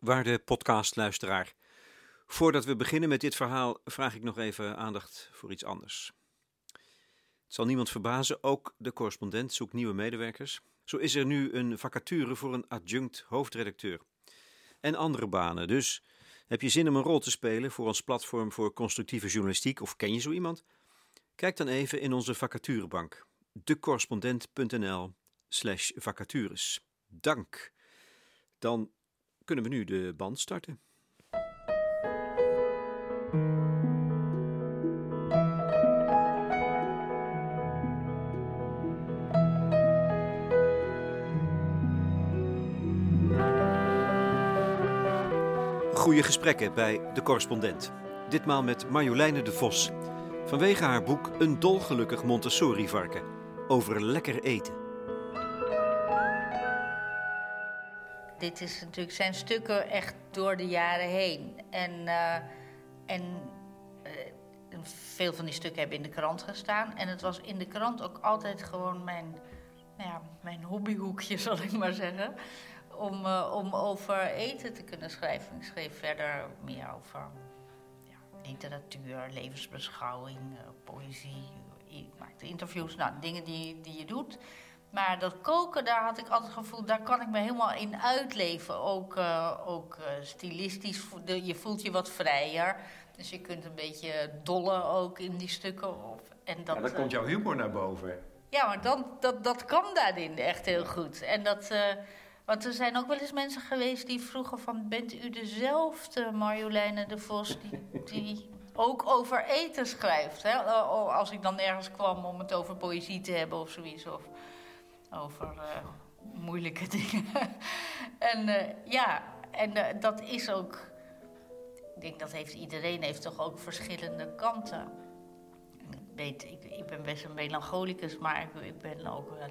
waarde podcastluisteraar. Voordat we beginnen met dit verhaal, vraag ik nog even aandacht voor iets anders. Het zal niemand verbazen, ook de correspondent zoekt nieuwe medewerkers. Zo is er nu een vacature voor een adjunct hoofdredacteur. En andere banen, dus heb je zin om een rol te spelen voor ons platform voor constructieve journalistiek of ken je zo iemand? Kijk dan even in onze vacaturebank, decorrespondent.nl slash vacatures. Dank. Dan kunnen we nu de band starten. Goede gesprekken bij de correspondent. Ditmaal met Marjoleine de Vos. Vanwege haar boek Een dolgelukkig Montessori-varken. Over lekker eten. Dit is natuurlijk zijn stukken echt door de jaren heen. En, eh, en eh, veel van die stukken hebben in de krant gestaan. En het was in de krant ook altijd gewoon mijn, nou ja, mijn hobbyhoekje, zal ik maar zeggen. Om, eh, om over eten te kunnen schrijven. Ik schreef verder meer over ja, literatuur, levensbeschouwing, poëzie. Ik maakte interviews, nou, dingen die, die je doet. Maar dat koken, daar had ik altijd het gevoel, daar kan ik me helemaal in uitleven. Ook, uh, ook uh, stilistisch, je voelt je wat vrijer. Dus je kunt een beetje dollen ook in die stukken. Of, en dat, ja, dan komt jouw humor naar boven. Ja, maar dan, dat, dat kan daarin echt heel goed. En dat, want er zijn ook wel eens mensen geweest die vroegen van... bent u dezelfde Marjoleine de Vos die, die ook over eten schrijft? Hè? Als ik dan ergens kwam om het over poëzie te hebben of zoiets... Of, over uh, moeilijke dingen. en uh, ja, en uh, dat is ook. Ik denk dat heeft iedereen heeft toch ook verschillende kanten. Ik, weet, ik, ik ben best een melancholicus, maar ik, ik ben ook wel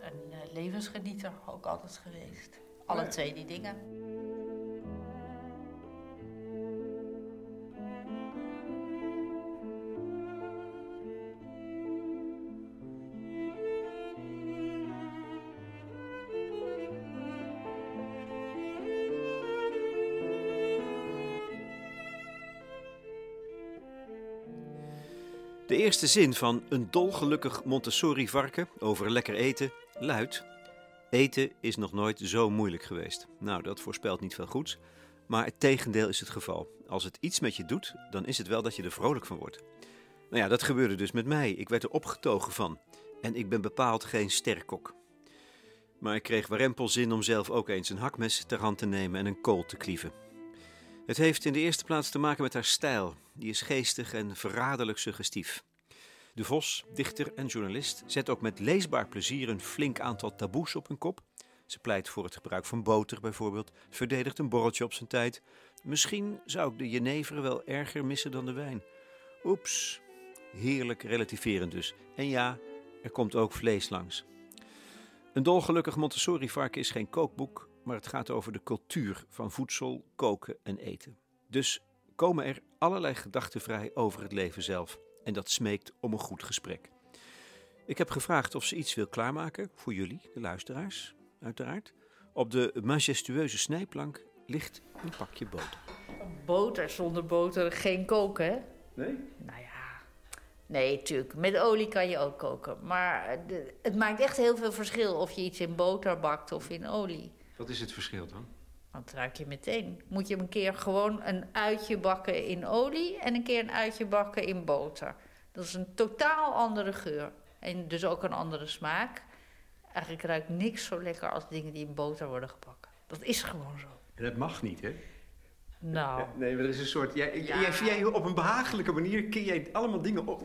een levensgenieter ook altijd geweest. Alle twee die dingen. Eerste zin van Een dolgelukkig Montessori-varken over lekker eten luidt: Eten is nog nooit zo moeilijk geweest. Nou, dat voorspelt niet veel goeds, maar het tegendeel is het geval. Als het iets met je doet, dan is het wel dat je er vrolijk van wordt. Nou ja, dat gebeurde dus met mij. Ik werd er opgetogen van. En ik ben bepaald geen sterkkok. Maar ik kreeg warempel zin om zelf ook eens een hakmes ter hand te nemen en een kool te klieven. Het heeft in de eerste plaats te maken met haar stijl. Die is geestig en verraderlijk suggestief. De Vos, dichter en journalist, zet ook met leesbaar plezier een flink aantal taboes op hun kop. Ze pleit voor het gebruik van boter bijvoorbeeld, verdedigt een borreltje op zijn tijd. Misschien zou ik de jenever wel erger missen dan de wijn. Oeps, heerlijk relativerend dus. En ja, er komt ook vlees langs. Een dolgelukkig Montessori-varken is geen kookboek, maar het gaat over de cultuur van voedsel, koken en eten. Dus komen er allerlei gedachten vrij over het leven zelf. En dat smeekt om een goed gesprek. Ik heb gevraagd of ze iets wil klaarmaken voor jullie, de luisteraars, uiteraard. Op de majestueuze snijplank ligt een pakje boter. Boter, zonder boter geen koken, hè? Nee? Nou ja, nee, tuurlijk. Met olie kan je ook koken. Maar het maakt echt heel veel verschil of je iets in boter bakt of in olie. Wat is het verschil dan? Dat ruik je meteen. Moet je een keer gewoon een uitje bakken in olie en een keer een uitje bakken in boter. Dat is een totaal andere geur. En dus ook een andere smaak. Eigenlijk ruikt niks zo lekker als dingen die in boter worden gebakken. Dat is gewoon zo. En dat mag niet, hè? Nou. Nee, maar er is een soort. Jij, ja. jij, op een behagelijke manier keer jij allemaal dingen op,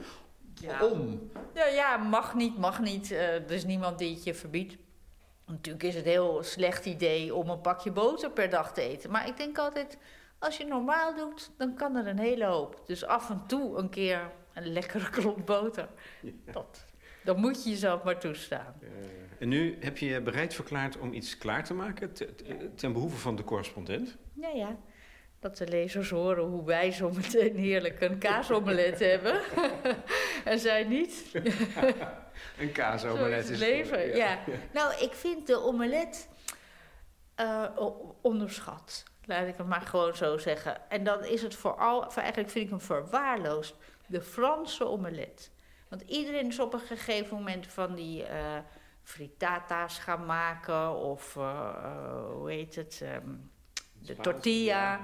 ja. om. Ja, ja, mag niet, mag niet. Uh, er is niemand die het je verbiedt. Natuurlijk is het een heel slecht idee om een pakje boter per dag te eten. Maar ik denk altijd, als je normaal doet, dan kan er een hele hoop. Dus af en toe een keer een lekkere klomp boter. Dat, dan moet je jezelf maar toestaan. en nu heb je je bereid verklaard om iets klaar te maken ten behoeve van de correspondent? Ja, ja dat de lezers horen hoe wij zo meteen heerlijk een kaasomelet hebben. en zij niet. een kaasomelet is leven. Ja. Nou, ik vind de omelet. eh, onderschat. Laat ik het maar gewoon zo zeggen. En dan is het vooral, eigenlijk vind ik hem verwaarloosd, de Franse omelet. Want iedereen is op een gegeven moment van die eh fritata's gaan maken of eh, hoe heet het, ehm, de tortilla.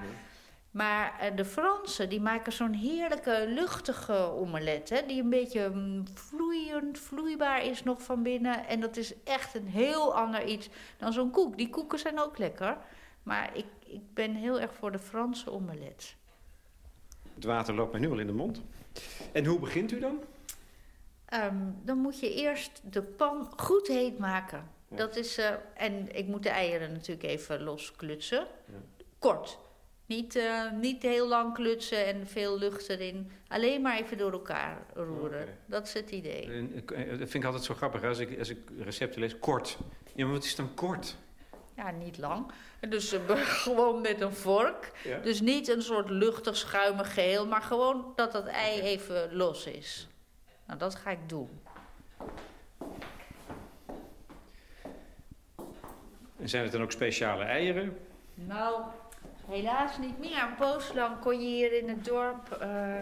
Maar eh, de Fransen die maken zo'n heerlijke luchtige omelet. Hè, die een beetje mm, vloeiend, vloeibaar is nog van binnen. En dat is echt een heel ander iets dan zo'n koek. Die koeken zijn ook lekker. Maar ik, ik ben heel erg voor de Franse omelet. Het water loopt mij nu al in de mond. En hoe begint u dan? Ehm, dan moet je eerst de pan goed heet maken. Ja. Dat is, eh, en ik moet de eieren natuurlijk even losklutsen. Ja. Kort. Niet, eh, niet heel lang klutsen en veel lucht erin. Alleen maar even door elkaar roeren. Oké. Dat is het idee. En, eh, Dat vind ik altijd zo grappig als ik, als ik recepten lees. Kort. Ja, maar wat is dan kort? Ja, niet lang. Dus gewoon met een vork. Ja. Dus niet een soort luchtig schuimig geheel, maar gewoon dat dat ei even los is. Nou, dat ga ik doen. En zijn het dan ook speciale eieren? Nou, helaas niet meer. Een poos lang kon je hier in het dorp eh,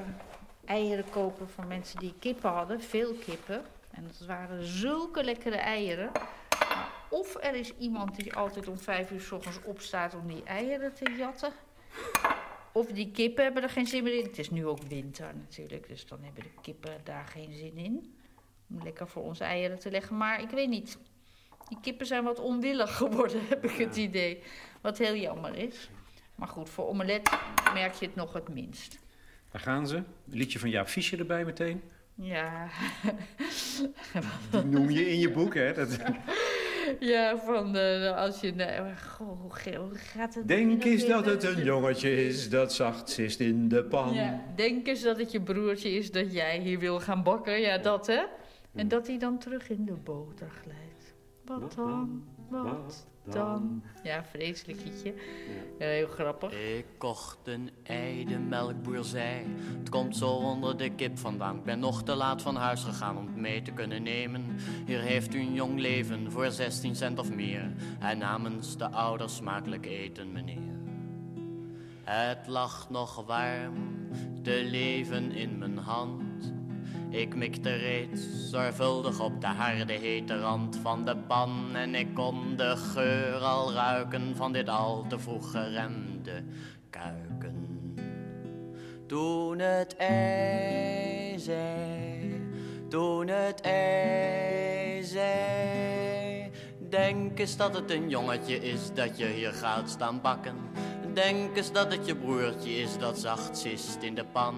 eieren kopen van mensen die kippen hadden. Veel kippen. En dat waren zulke lekkere eieren. Of er is iemand die altijd om vijf uur s ochtends opstaat om die eieren te jatten. Of die kippen hebben er geen zin meer in. Het is nu ook winter natuurlijk, dus dan hebben de kippen daar geen zin in. Om lekker voor onze eieren te leggen. Maar ik weet niet. Die kippen zijn wat onwillig geworden, heb ik het idee. Wat heel jammer is. Maar goed, voor omelet merk je het nog het minst. Daar gaan ze. Een liedje van Jaap Fischer erbij meteen. Ja, Die noem je in je boek, hè? Dat... ja van de, als je... nee, goh, hoe, gaat het? Denk eens dat het een een jongetje is dat zacht zist in de pan. Ja, denk eens dat het je broertje is dat jij hier wil gaan bakken. Ja, dat hè. En dat hij dan terug in de boter glijdt. Wat dan? Wat dan? Ja, vreselijk liedje. Ja, heel grappig. Ik kocht een ei, de melkboer zei Het komt zo onder de kip vandaan Ik ben nog te laat van huis gegaan om het mee te kunnen nemen Hier heeft u een jong leven voor 16 cent of meer En namens de ouders smakelijk eten meneer Het lag nog warm, te leven in mijn hand ik mikte reeds zorgvuldig op de harde hete rand van de pan. En ik kon de geur al ruiken van dit al te vroeg geremde kuiken. Toen het ei zei, toen het ei zei Denk eens dat het een jongetje is dat je hier gaat staan bakken. Denk eens dat het je broertje is dat zacht zist in de pan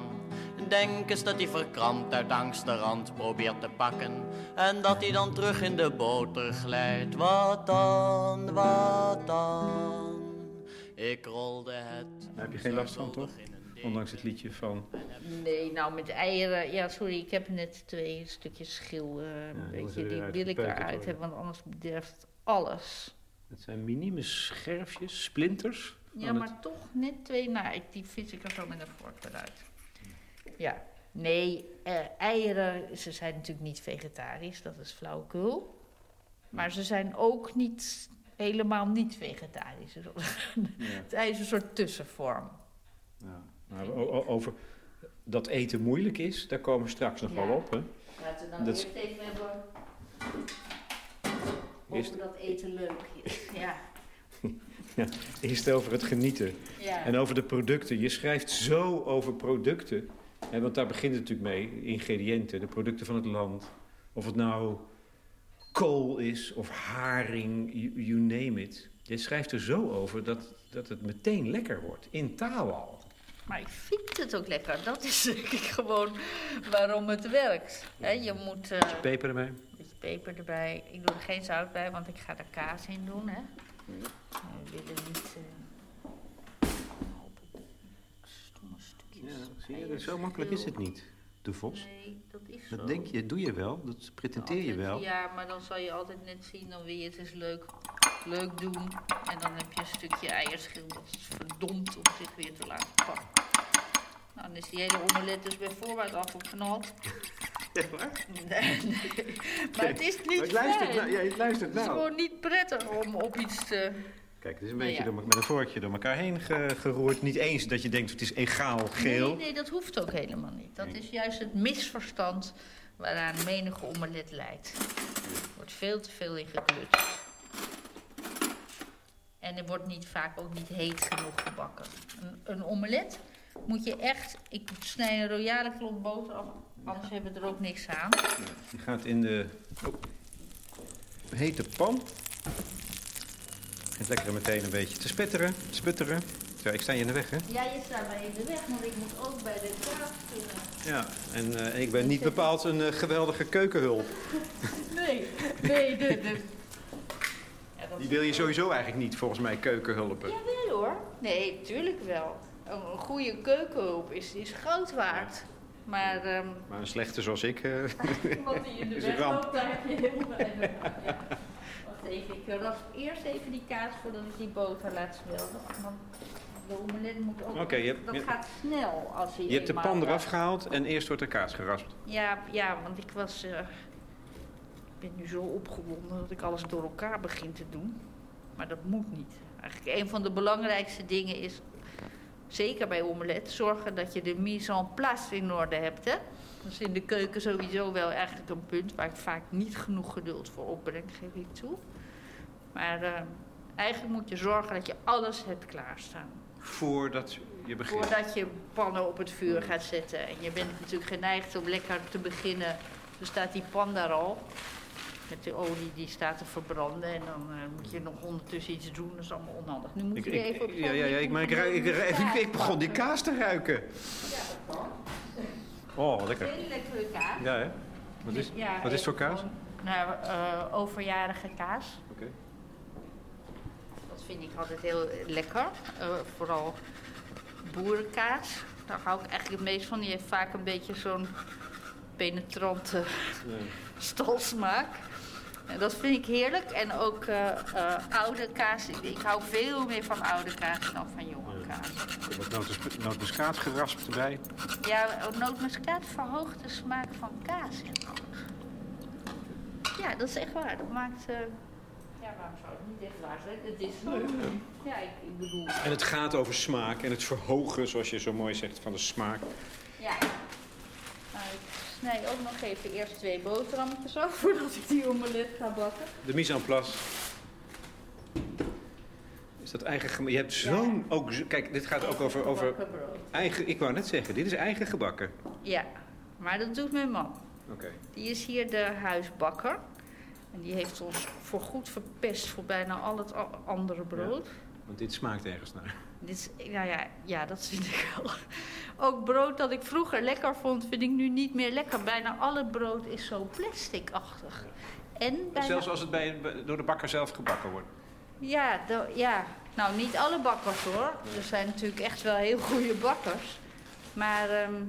Denk eens dat hij verkrampt uit angst de rand probeert te pakken En dat hij dan terug in de boter glijdt Wat dan, wat dan Ik rolde het Daar heb je geen last van, toch? Ondanks het liedje van... Nee, nou met eieren. Ja, sorry, ik heb net twee stukjes schil. eh, een moeten beetje, er die wil ik eruit hebben, want anders bederft alles. Het zijn minieme scherfjes, splinters. Ja, maar toch net twee. Nou, ik, die vis ik er zo met een vork eruit. Ja, nee, eh, eieren, ze zijn natuurlijk niet vegetarisch, dat is flauwekul. Maar ze zijn ook niet helemaal niet vegetarisch. Dus Ja. Het ei is een soort tussenvorm. Ja. Nou, over dat eten moeilijk is, daar komen we straks nog Ja. wel op. Hè? Laten we dan Dat eerst is- even hebben Eerst- over dat eten leuk is. Ja. Eerst over het genieten ja. en over de producten. Je schrijft zo over producten. Hè, want daar begint het natuurlijk mee. Ingrediënten, de producten van het land. Of het nou kool is of haring, you, you name it. Je schrijft er zo over dat, dat het meteen lekker wordt. In taal al. Maar ik vind het ook lekker. Dat is denk ik gewoon waarom het werkt. Hè, je moet eh, Beetje peper erbij. een beetje peper erbij. Ik doe er geen zout bij, want ik ga er kaas in doen. Hè. We willen niet... eh, stukjes. zie je, zo makkelijk is het niet. De vos. Nee, dat is zo. Dat denk je, doe je wel. Dat pretenteer je wel. Ja, maar dan zal je altijd net zien, dan wil je het eens leuk, leuk doen. En dan heb je een stukje eierschil dat is verdomd om zich weer te laten pakken. Nou, dan is die hele omelet dus bij voorbaat afgeknald. Echt waar? Nee, nee. Maar het is niet Maar luistert fijn. nou, ja, luistert Het is nou. gewoon niet prettig om op iets te... Kijk, het is een Nou beetje ja. door, met een vorkje door elkaar heen ge- geroerd. Niet eens dat je denkt het is egaal geel. Nee, nee, dat hoeft ook helemaal niet. Dat is juist het misverstand waaraan menige omelet leidt. Er wordt veel te veel in gekleurd. En er wordt niet, vaak ook niet heet genoeg gebakken. Een, een omelet moet je echt... Ik snij een royale klomp boter af, anders hebben we er ook niks aan. Die gaat in de oh, hete pan. Lekker meteen een beetje te spetteren, sputteren. Ja, ik sta je in de weg, hè? Ja, je staat mij in de weg, want ik moet ook bij de kaas kunnen. Ja, en eh, ik ben niet bepaald een eh, geweldige keukenhulp. Nee, nee, de... de... Ja, Die wil je sowieso eigenlijk niet, volgens mij, keukenhulpen. Jawel hoor. Nee, tuurlijk wel. Een een goede keukenhulp is, is goud waard. Maar ehm Maar een slechte zoals ik... eh, iemand die in de weg loopt, daar heb je heel weinig aan. Ja. Even, ik rasp eerst even die kaas voordat ik die boter laat smelten. Want de omelet moet ook... Oké, je hebt- dat je- gaat snel als je je hebt de pan eraf gehaald en eerst wordt de kaas geraspt. Ja, ja, want ik was... eh, ik ben nu zo opgewonden dat ik alles door elkaar begin te doen. Maar dat moet niet. Eigenlijk een van de belangrijkste dingen is, zeker bij omelet, zorgen dat je de mise en place in orde hebt. Hè? Dat is in de keuken sowieso wel eigenlijk een punt waar ik vaak niet genoeg geduld voor opbreng, geef ik toe. Maar eh, eigenlijk moet je zorgen dat je alles hebt klaarstaan. Voordat je begint. Voordat je pannen op het vuur gaat zetten. En je bent natuurlijk geneigd om lekker te beginnen. Dan staat die pan daar al. Met de olie die staat te verbranden. En dan eh, moet je nog ondertussen iets doen. Dat is allemaal onhandig. Nu moet Ik, je ik- even op ja, ja, ja, ik, maar ik, ruik- ik, ruik- ik, ik begon die kaas te ruiken. Ja, dat kan. Oh, lekker. Hele lekkere kaas. Ja, hè? Wat is, Ja, wat is het voor kaas? gewoon, Nou, eh, overjarige kaas. Vind ik altijd heel lekker. Eh, vooral boerenkaas. Daar hou ik eigenlijk het meest van. Die heeft vaak een beetje zo'n penetrante stalsmaak. En dat vind ik heerlijk. En ook eh, eh, oude kaas. Ik, ik hou veel meer van oude kaas dan van jonge kaas. Wat nootmus- nootmuskaat geraspt erbij. Ja, nootmuskaat verhoogt de smaak van kaas. Ja, dat is echt waar. Dat maakt... Ja, waarom zou het niet echt waar zijn? Het is zo. Ja, ik, ik bedoel... En het gaat over smaak en het verhogen, zoals je zo mooi zegt, van de smaak. Ja. Nou, ik snij ook nog even eerst twee boterhammetjes af voordat ik die omelet ga bakken. De mise en place. Is dat eigen Je hebt zo'n... Ook, kijk, dit gaat ook over, over Gebakken brood. eigen... Ik wou net zeggen, dit is eigen gebakken. Ja, maar dat doet mijn man. Oké. Die is hier de huisbakker. En die heeft ons voorgoed verpest voor bijna al het andere brood. Want dit smaakt ergens naar. Dit nou ja, ja, dat vind ik wel. Ook brood dat ik vroeger lekker vond, vind ik nu niet meer lekker. Bijna alle brood is zo plasticachtig. En bijna... Zelfs als het bij, door de bakker zelf gebakken wordt. Ja, do- ja, nou niet alle bakkers hoor. Er zijn natuurlijk echt wel heel goede bakkers. Maar ehm,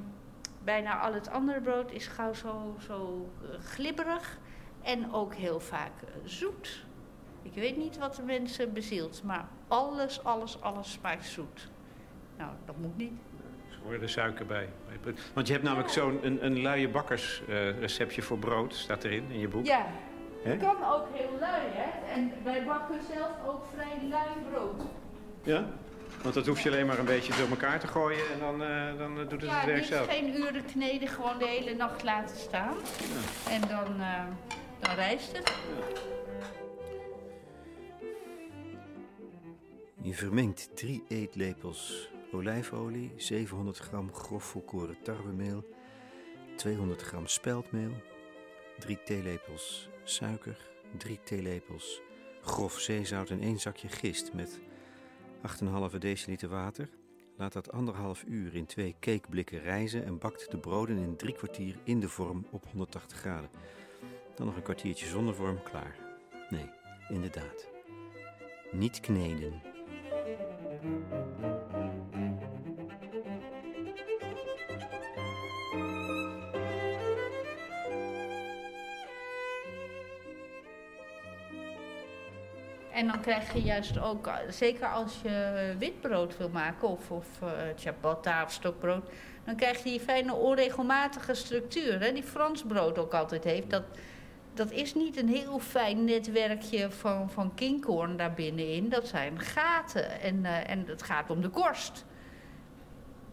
bijna al het andere brood is gauw zo, zo eh, glibberig en ook heel vaak eh, zoet. Ik weet niet wat de mensen bezielt, maar alles, alles, alles smaakt zoet. Nou, dat moet niet. Er hoort er suiker bij. Want je hebt namelijk zo'n een, een luie bakkers eh, voor brood, staat erin in je boek. Ja, Hè? kan ook heel lui, hè? En wij bakken zelf ook vrij lui brood. Ja? Want dat hoef je alleen maar een beetje door elkaar te gooien en dan, eh, dan doet het Ja, het werk zelf. geen uren kneden, gewoon de hele nacht laten staan. En dan, dan rijst het. Je vermengt drie eetlepels olijfolie, 700 gram grof volkoren tarwemeel, 200 gram speldmeel, 3 theelepels suiker, 3 theelepels grof zeezout en 1 zakje gist met 8,5 deciliter water. Laat dat anderhalf uur in twee cakeblikken rijzen en bakt de broden in drie kwartier in de vorm op 180 graden. Dan nog een kwartiertje zonder vorm, klaar. Nee, inderdaad. Niet kneden. En dan krijg je juist ook, eh, zeker als je witbrood wil maken of, of eh, ciabatta of stokbrood, dan krijg je die fijne onregelmatige structuur, hè, die Frans brood ook altijd heeft. Dat, dat is niet een heel fijn netwerkje van, van kinkhoorn daar binnenin. Dat zijn gaten en, eh, en het gaat om de korst.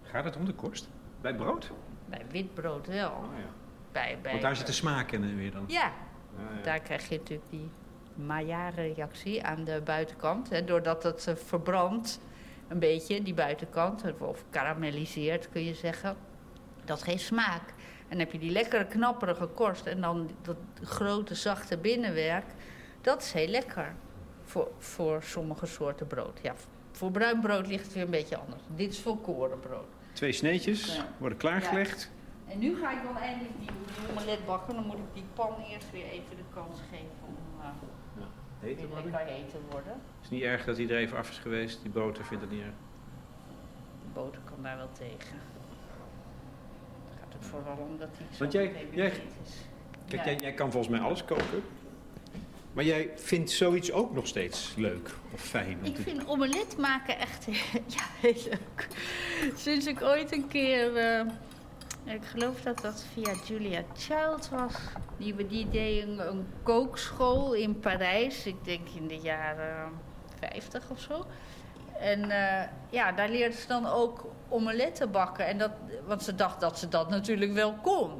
Gaat het om de korst? Bij brood? Bij wit brood wel. Oh, ja. Bij, bij, Want daar zit de smaak in eh, weer dan. Ja, Ja, ja. daar krijg je natuurlijk die Maillard-reactie aan de buitenkant. Hè, doordat het eh, verbrandt, een beetje, die buitenkant, of karamelliseert kun je zeggen. Dat geeft smaak. En heb je die lekkere knapperige korst en dan dat grote zachte binnenwerk. Dat is heel lekker voor, voor sommige soorten brood. Ja, voor bruin brood ligt het weer een beetje anders. Dit is voor korenbrood. Twee sneetjes Ja. worden klaargelegd. En nu ga ik dan eindelijk die, die omelet bakken. Dan moet ik die pan eerst weer even de kans geven om uh, Heet weer worden. te worden. Het is niet erg dat hij er even af is geweest. Die boter vindt het niet erg. De boter kan daar wel tegen. Vooral om dat hij zo Want jij- jij- heet is. Kijk, Ja. jij, jij kan volgens mij alles koken. Maar jij vindt zoiets ook nog steeds leuk of fijn. om Ik te- vind omelet maken echt ja, heel leuk. Sinds ik ooit een keer, eh, ik geloof dat dat via Julia Child was, die, die deed een, een kookschool in Parijs. Ik denk in de jaren 50 of zo. En eh, ja, daar leerde ze dan ook omeletten bakken. En dat, want ze dacht dat ze dat natuurlijk wel kon.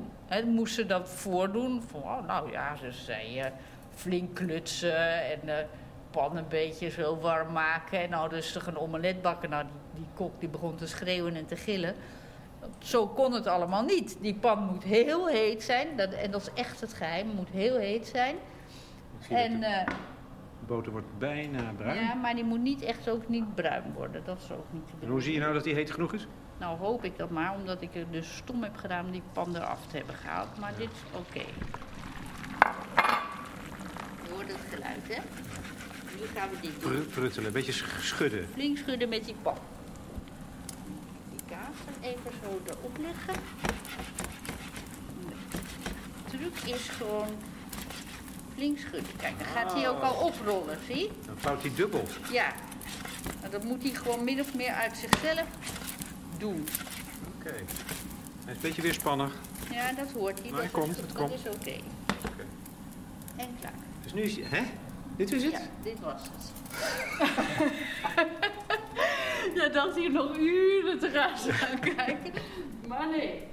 Moest ze dat voordoen. Van, oh, nou ja, ze zei eh, flink klutsen en eh pan een beetje zo warm maken. En nou rustig een omelet bakken. Nou, die, die kok die begon te schreeuwen en te gillen. Zo kon het allemaal niet. Die pan moet heel heet zijn. Dat, en dat is echt het geheim. Het moet heel heet zijn. En, de eh, boter wordt bijna bruin. ja, maar die moet niet echt ook niet bruin worden. Dat is ook niet te En doen. hoe zie je nou dat die heet genoeg is? Nou hoop ik dat maar, omdat ik er dus stom heb gedaan om die pan eraf te hebben gehaald. Maar dit is oké. Je hoort het geluid, hè? Nu gaan we dit doen. Pru- Pruttelen, een beetje sch- schudden. Flink schudden met die pan. Die kaas er even zo erop leggen. De truc is gewoon flink schudden. Kijk, dan gaat hij ook al oprollen, zie? Dan vouwt hij dubbel. Ja. Maar dat moet hij gewoon min of meer uit zichzelf doen. Oké. Hij is een beetje weerspannig. Ja, dat hoort hij. Maar dat het komt, is, het dat komt. is oké. Oké. En klaar. Dus nu is hij... Hè? Dit is het? Ja, dit was het. ja, dacht hier nog uren te gaan staan kijken. Maar nee.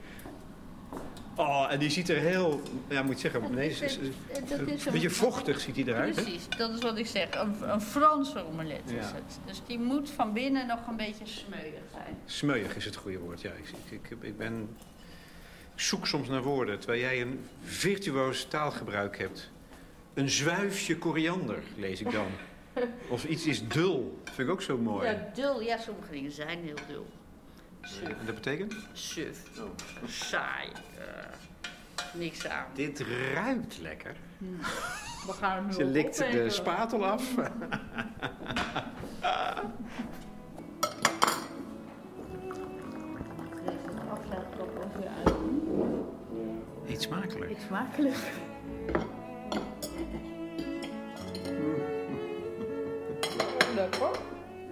Oh, en die ziet er heel... Ja, moet ik zeggen... Dat Nee, is is, is- dat is een beetje vochtig ziet hij eruit, hè? Precies, dat is wat ik zeg. Een, een Franse omelet is Ja. het. Dus die moet van binnen nog een beetje smeuig zijn. Smeuig is het goede woord, ja. Ik, ik, ik, ben... Ik zoek soms naar woorden, terwijl jij een virtuoos taalgebruik hebt. Een zwijfje koriander, lees ik dan. Of iets is dul, vind ik ook zo mooi. Ja, dul. Ja, sommige dingen zijn heel dul. Suf. En dat betekent? Suf. Saai. eh, niks aan. Dit ruikt lekker. We gaan hem nu Ze likt de opeten. spatel af. Eet smakelijk. Eet smakelijk. Lekker.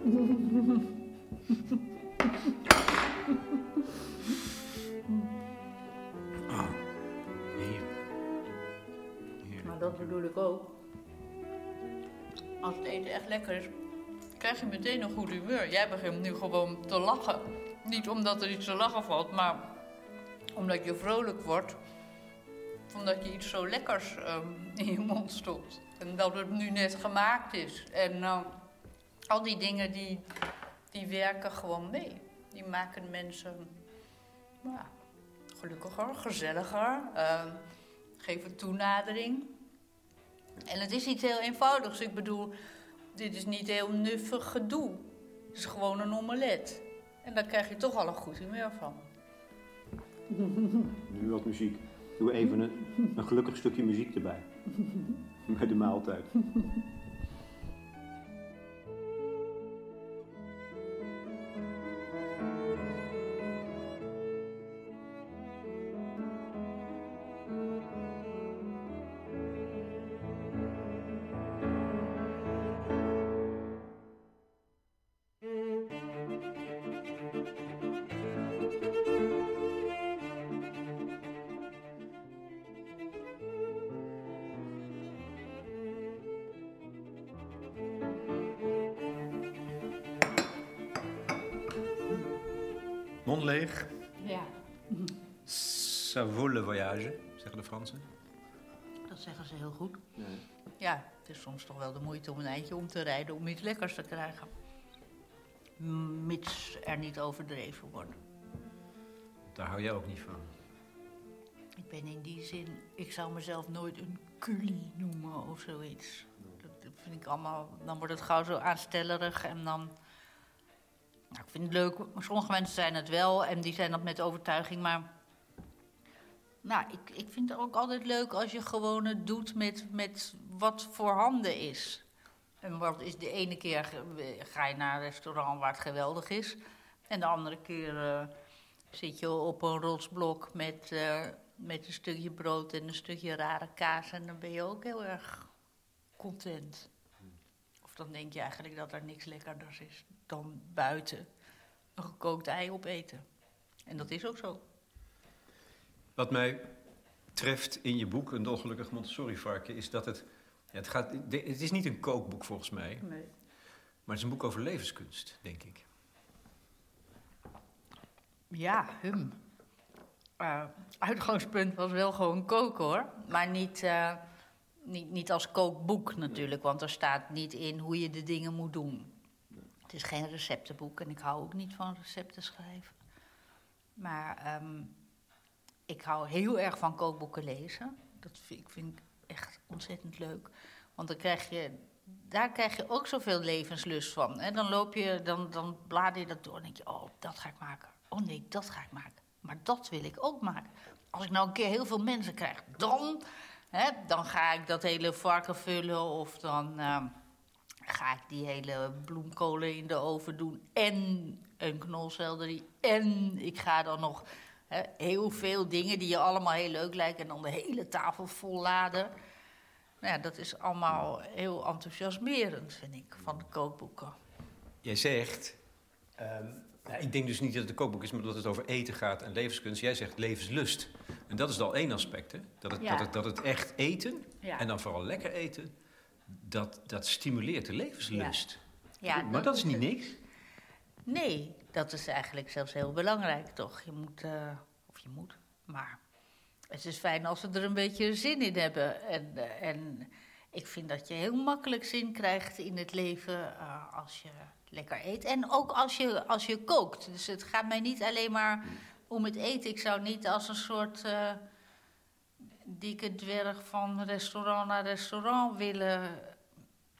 dat bedoel ik ook. Als het eten echt lekker is, krijg je meteen een goed humeur. Jij begint nu gewoon te lachen. Niet omdat er iets te lachen valt, maar omdat je vrolijk wordt. Omdat je iets zo lekkers ehm, in je mond stopt. En dat het nu net gemaakt is. En nou, al die dingen die, die werken gewoon mee. Die maken mensen ja, gelukkiger, gezelliger. ehm, geven toenadering. En het is iets heel eenvoudigs. Ik bedoel, dit is niet heel nuffig gedoe. Het is gewoon een omelet. En daar krijg je toch al een goed humeur van. Nu wat muziek. Doe even een, een gelukkig stukje muziek erbij. Bij de maaltijd. Voyage, zeggen de Fransen. dat zeggen ze heel goed. Ja, het is soms toch wel de moeite om een eindje om te rijden om iets lekkers te krijgen. Mits er niet overdreven wordt. Daar hou jij ook niet van. Ik ben in die zin, ik zou mezelf nooit een culi noemen of zoiets. Dat, vind ik allemaal, dan wordt het gauw zo aanstellerig en dan... Nou, ik vind het leuk, maar sommige mensen zijn het wel en die zijn dat met overtuiging, maar... Nou, ik, ik vind het ook altijd leuk als je gewoon het doet met, met wat voorhanden is. En wat is de ene keer ga je naar een restaurant waar het geweldig is. En de andere keer eh, zit je op een rotsblok met, eh, met een stukje brood en een stukje rare kaas. En dan ben je ook heel erg content. Of dan denk je eigenlijk dat er niks lekkerders is dan buiten een gekookt ei opeten. En dat is ook zo. Wat mij treft in je boek, Een dolgelukkig Montessori-varken, is dat het... Ja, het, gaat, het is niet een kookboek volgens mij, maar het is een boek over levenskunst, denk ik. Ja, hum. Eh, uitgangspunt was wel gewoon koken hoor. Maar niet, eh, niet, niet als kookboek natuurlijk, want er staat niet in hoe je de dingen moet doen. Het is geen receptenboek en ik hou ook niet van recepten schrijven. Maar ehm, ik hou heel erg van kookboeken lezen. Dat vind ik vind echt ontzettend leuk. Want dan krijg je, daar krijg je ook zoveel levenslust van. En dan loop je, dan, dan blader je dat door en denk je, oh, dat ga ik maken. Oh nee, dat ga ik maken. Maar dat wil ik ook maken. Als ik nou een keer heel veel mensen krijg, dan, hè, dan ga ik dat hele varken vullen of dan ehm, ga ik die hele bloemkolen in de oven doen en een knolselderie en ik ga dan nog heel veel dingen die je allemaal heel leuk lijken en dan de hele tafel vol laden. Nou ja, dat is allemaal heel enthousiasmerend, vind ik, van de kookboeken. Jij zegt, ehm, nou, ik denk dus niet dat het een kookboek is, maar dat het over eten gaat en levenskunst. Jij zegt levenslust. En dat is al één aspect, hè? Dat het, Ja. dat het, dat het echt eten, Ja. en dan vooral lekker eten, dat, dat stimuleert de levenslust. Ja, maar dat is niet niks. Nee, dat is eigenlijk zelfs heel belangrijk, toch? Je moet, eh, of je moet, maar het is fijn als we er een beetje zin in hebben. En, eh, en ik vind dat je heel makkelijk zin krijgt in het leven eh, als je lekker eet. En ook als je, als je kookt. Dus het gaat mij niet alleen maar om het eten. Ik zou niet als een soort dikke dwerg van restaurant naar restaurant willen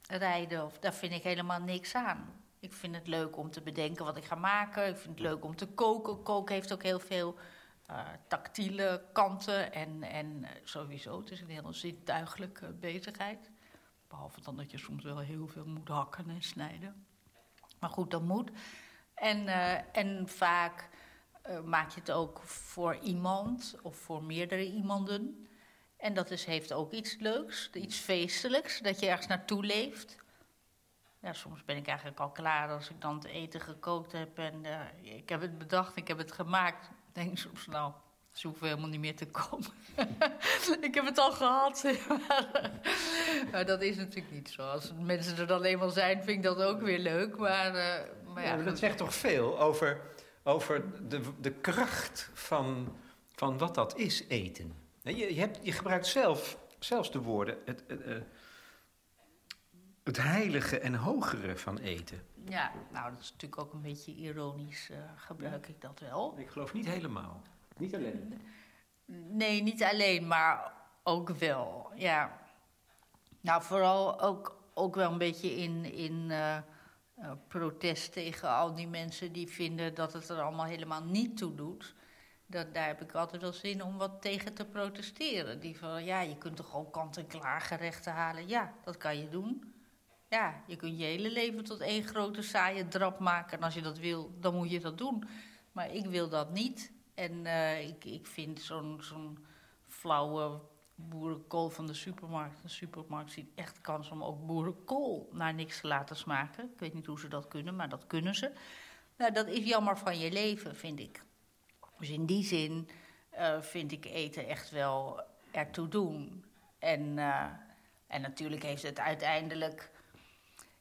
rijden. Of, daar vind ik helemaal niks aan. Ik vind het leuk om te bedenken wat ik ga maken. Ik vind het leuk om te koken. Koken heeft ook heel veel eh, tactiele kanten. En, en eh, sowieso, het is een heel zintuigelijke bezigheid. Behalve dan dat je soms wel heel veel moet hakken en snijden. Maar goed, dat moet. En, eh, en vaak eh, maak je het ook voor iemand of voor meerdere iemanden. En dat is, heeft ook iets leuks, iets feestelijks, dat je ergens naartoe leeft. Ja, soms ben ik eigenlijk al klaar als ik dan het eten gekookt heb en eh, ik heb het bedacht, ik heb het gemaakt. Ik denk soms, nou, ze hoeven helemaal niet meer te komen. ik heb het al gehad. maar dat is natuurlijk niet zo. Als mensen er dan eenmaal zijn, vind ik dat ook weer leuk. Maar, eh, maar ja, dat zegt toch veel over, over de, de kracht van, van wat dat is, eten. Je, je, hebt, je gebruikt zelf, zelfs de woorden, het, het, eh, het heilige en hogere van eten. Ja, nou, dat is natuurlijk ook een beetje ironisch, eh, gebruik ik dat wel. Ik geloof niet helemaal. Niet alleen. Nee, niet alleen, maar ook wel. Ja. Nou, vooral ook, ook wel een beetje in, in eh, eh, protest tegen al die mensen die vinden dat het er allemaal helemaal niet toe doet. Dat, daar heb ik altijd wel zin om wat tegen te protesteren. Die van, ja, je kunt toch ook kant-en-klaar gerechten halen? Ja, dat kan je doen. Ja, je kunt je hele leven tot één grote saaie drap maken. En als je dat wil, dan moet je dat doen. Maar ik wil dat niet. En eh, ik, ik vind zo'n flauwe boerenkool van de supermarkt. De supermarkt ziet echt kans om ook boerenkool naar niks te laten smaken. Ik weet niet hoe ze dat kunnen, maar dat kunnen ze. Nou, dat is jammer van je leven, vind ik. Dus in die zin eh, vind ik eten echt wel ertoe doen. En, eh, en natuurlijk heeft het uiteindelijk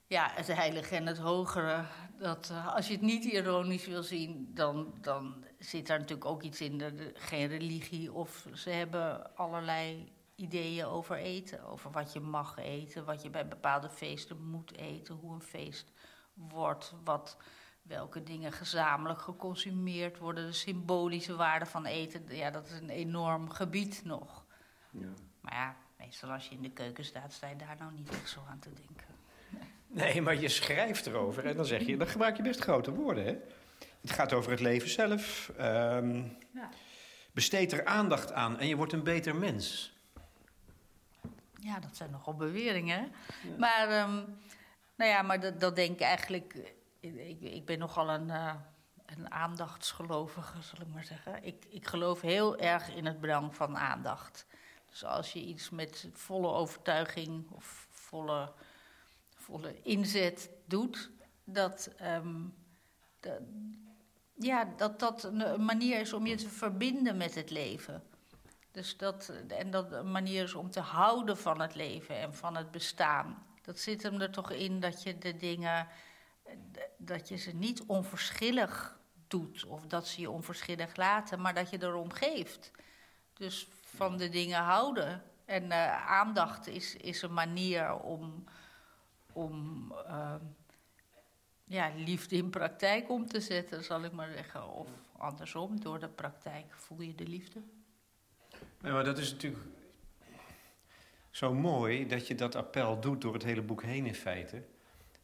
ja, het heilige en het hogere. Dat, uh, als je het niet ironisch wil zien, dan, dan zit daar natuurlijk ook iets in. De, geen religie of ze hebben allerlei ideeën over eten. Over wat je mag eten, wat je bij bepaalde feesten moet eten, hoe een feest wordt, wat, welke dingen gezamenlijk geconsumeerd worden, de symbolische waarde van eten. Ja, dat is een enorm gebied nog. Ja. Maar ja, meestal als je in de keuken staat, sta je daar nou niet echt zo aan te denken. Nee, maar je schrijft erover en dan zeg je, dan gebruik je best grote woorden, hè? Het gaat over het leven zelf. Um, ja. Besteed er aandacht aan en je wordt een beter mens. Ja, dat zijn nogal beweringen. Maar, um, nou ja, maar dat, dat denk ik eigenlijk. Ik, ik ben nogal een, uh, een aandachtsgelovige, zal ik maar zeggen. Ik, ik geloof heel erg in het belang van aandacht. Dus als je iets met volle overtuiging of volle, volle inzet doet, dat, um, dat, ja, dat dat een manier is om je te verbinden met het leven. Dus dat, en dat een manier is om te houden van het leven en van het bestaan. Dat zit hem er toch in dat je de dingen, dat je ze niet onverschillig doet of dat ze je onverschillig laten, maar dat je erom geeft. Dus van de dingen houden. En uh, aandacht is, is een manier om, om uh, ja, liefde in praktijk om te zetten, zal ik maar zeggen. Of andersom, door de praktijk voel je de liefde. Ja, maar dat is natuurlijk zo mooi dat je dat appel doet door het hele boek heen in feite.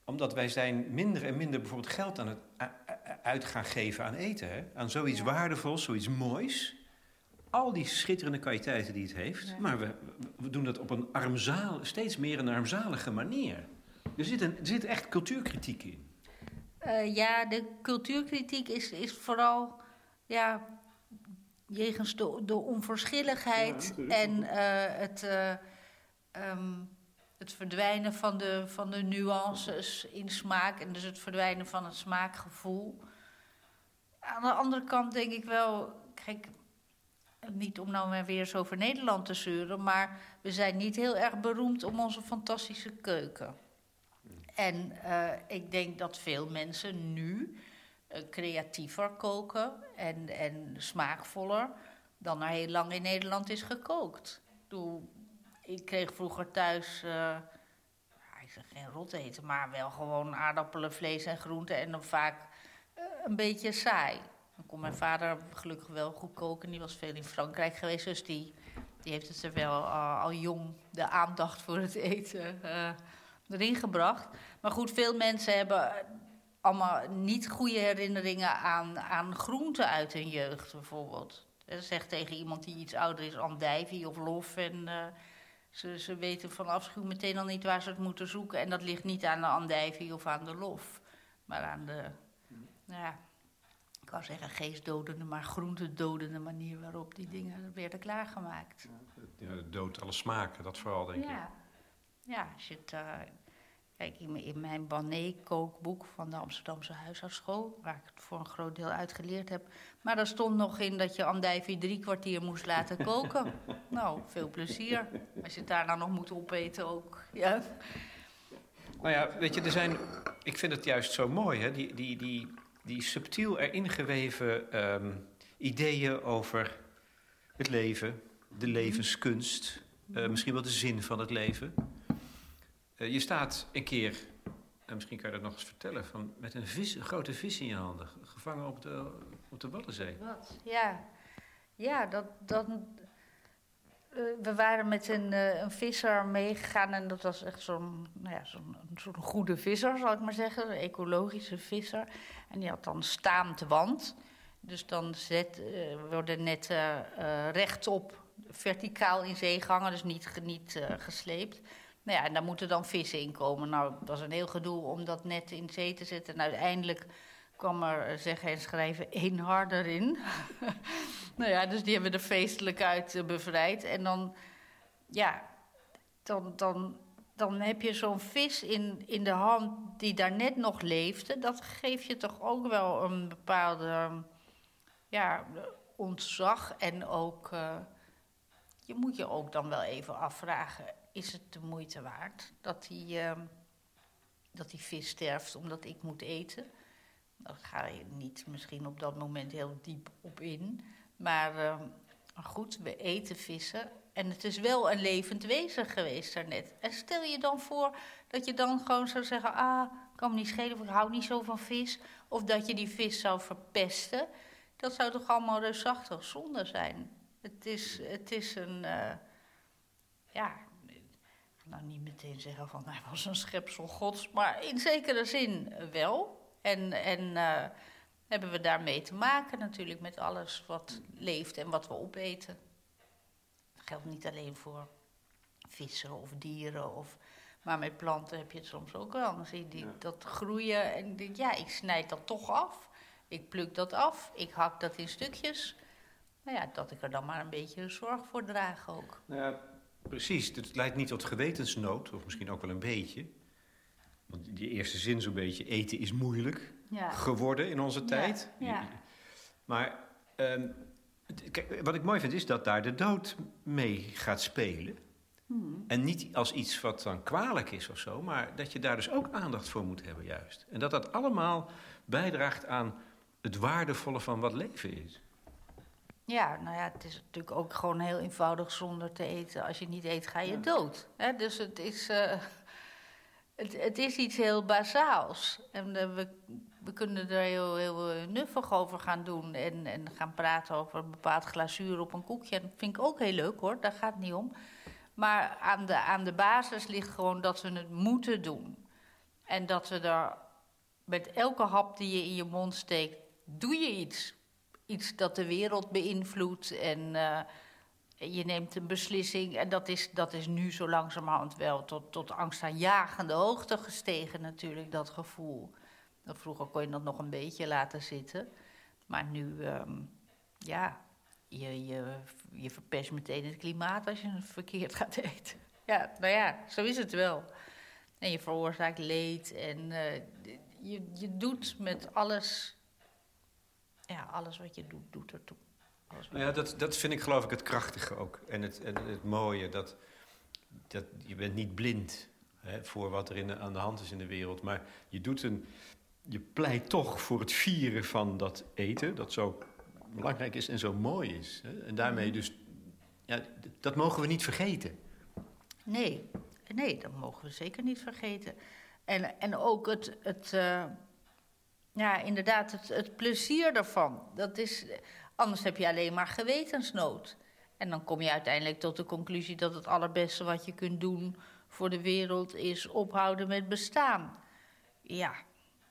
Omdat wij zijn minder en minder bijvoorbeeld geld aan het uit gaan geven aan eten. Hè? Aan zoiets waardevols, zoiets moois. Al die schitterende kwaliteiten die het heeft. Maar we, we doen dat op een armzaal, steeds meer een armzalige manier. Er zit, een, er zit echt cultuurkritiek in. Uh, ja, de cultuurkritiek is, is vooral ja, jegens de, de onverschilligheid en uh, het, uh, um, het verdwijnen van de, van de nuances in smaak en dus het verdwijnen van het smaakgevoel. Aan de andere kant denk ik wel, kijk, niet om nou maar weer eens over Nederland te zeuren, maar we zijn niet heel erg beroemd om onze fantastische keuken. En uh, ik denk dat veel mensen nu uh, creatiever koken en, en smaakvoller dan er heel lang in Nederland is gekookt. Ik kreeg vroeger thuis, uh, ik zeg geen rot eten, maar wel gewoon aardappelen, vlees en groenten en dan vaak een beetje saai. Dan kon mijn vader gelukkig wel goed koken. Die was veel in Frankrijk geweest. Dus die, die heeft het er wel al jong de aandacht voor het eten erin gebracht. Maar goed, veel mensen hebben allemaal niet goede herinneringen aan, aan groenten uit hun jeugd bijvoorbeeld. Zegt tegen iemand die iets ouder is, andijvie of lof. En uh, ze, ze weten van afschuw meteen al niet waar ze het moeten zoeken. En dat ligt niet aan de andijvie of aan de lof. Maar aan de, nou ja, ik wou zeggen geestdodende, maar groentedodende manier waarop die dingen werden klaargemaakt. Ja, dood alle smaken, dat vooral denk ja. ik. Ja, als je het, uh, kijk, in, mijn Banet-kookboek van de Amsterdamse huisartsschool, waar ik het voor een groot deel uitgeleerd heb, maar daar stond nog in dat je andijvie drie kwartier moest laten koken. nou, veel plezier. Als je het daarna nog moet opeten ook, ja. Nou ja, weet je, er zijn, ik vind het juist zo mooi, hè, die, die, die die subtiel erin geweven um, ideeën over het leven, de levenskunst, uh, misschien wel de zin van het leven. Uh, je staat een keer, en misschien kan je dat nog eens vertellen, van, met een, grote vis in je handen, gevangen op de, op de Waddenzee. Wat? Ja, ja dat, dat, uh, we waren met een, uh, een visser meegegaan en dat was echt zo'n nou ja, zo'n zo'n goede visser, zal ik maar zeggen. Een ecologische visser. En die had dan staand wand. Dus dan uh, worden netten rechtop, verticaal in zee gehangen, dus niet, niet gesleept. Nou ja, en daar moeten dan vissen in komen. Nou, dat was een heel gedoe om dat net in zee te zetten. En uiteindelijk kwam er, zeggen en schrijven, één harder in. nou ja, dus die hebben er feestelijk uit uh, bevrijd. En dan, ja, dan, dan, dan heb je zo'n vis in, in de hand die daar net nog leefde. Dat geeft je toch ook wel een bepaalde, ja, ontzag. En ook, uh, je moet je ook dan wel even afvragen, is het de moeite waard dat die... Uh, dat die vis sterft omdat ik moet eten. Daar ga je niet misschien op dat moment heel diep op in. Maar uh, goed, we eten vissen. En het is wel een levend wezen geweest daarnet. En stel je dan voor dat je dan gewoon zou zeggen... ah, kan me niet schelen, ik hou niet zo van vis. Of dat je die vis zou verpesten. Dat zou toch allemaal reusachtig zonde zijn. Het is, het is een... Uh, ja, nou niet meteen zeggen van hij was een schepsel gods... maar in zekere zin wel. En... en uh, hebben we daarmee te maken natuurlijk met alles wat leeft en wat we opeten. Dat geldt niet alleen voor vissen of dieren, of, maar met planten heb je het soms ook wel. Dan zie je die, dat groeien en denk, ja, ik snijd dat toch af. Ik pluk dat af, ik hak dat in stukjes. Nou ja, dat ik er dan maar een beetje zorg voor draag ook. Nou ja, precies. Het leidt niet tot gewetensnood, of misschien ook wel een beetje. Want die eerste zin zo'n beetje, eten is moeilijk ja. geworden in onze tijd. Ja. Maar um, kijk, wat ik mooi vind is dat daar de dood mee gaat spelen. Hmm. En niet als iets wat dan kwalijk is of zo, maar dat je daar dus ook aandacht voor moet hebben, juist. En dat dat allemaal bijdraagt aan het waardevolle van wat leven is. Ja, nou ja, het is natuurlijk ook gewoon heel eenvoudig zonder te eten. Als je niet eet, ga je dood. Hè? Dus het is, uh, het, het, is iets heel bazaals. En uh, we we kunnen er heel, heel eh, nuffig over gaan doen en, en gaan praten over een bepaald glazuur op een koekje. Dat vind ik ook heel leuk hoor, daar gaat het niet om. Maar aan de, aan de basis ligt gewoon dat we het moeten doen. En dat we er met elke hap die je in je mond steekt, doe je iets. Iets dat de wereld beïnvloedt en uh, je neemt een beslissing. En dat is, dat is nu zo langzamerhand wel tot, tot angstaanjagende hoogte gestegen natuurlijk, dat gevoel. Vroeger kon je dat nog een beetje laten zitten. Maar nu, um, ja, je, je, je verpest meteen het klimaat als je het verkeerd gaat eten. Ja, nou ja, zo is het wel. En je veroorzaakt leed en uh, je, je doet met alles, ja, alles wat je doet, doet ertoe. Nou ja, dat, dat vind ik geloof ik het krachtige ook. En het, en het mooie, dat, dat je bent niet blind hè, voor wat er in aan de hand is in de wereld. Maar je doet een, je pleit toch voor het vieren van dat eten, dat zo belangrijk is en zo mooi is. Hè? En daarmee dus, ja, dat mogen we niet vergeten. Nee, nee, dat mogen we zeker niet vergeten. En, en ook het, het uh, ja, inderdaad, het, plezier ervan. Dat is, anders heb je alleen maar gewetensnood. En dan kom je uiteindelijk tot de conclusie dat het allerbeste wat je kunt doen voor de wereld is ophouden met bestaan. Ja,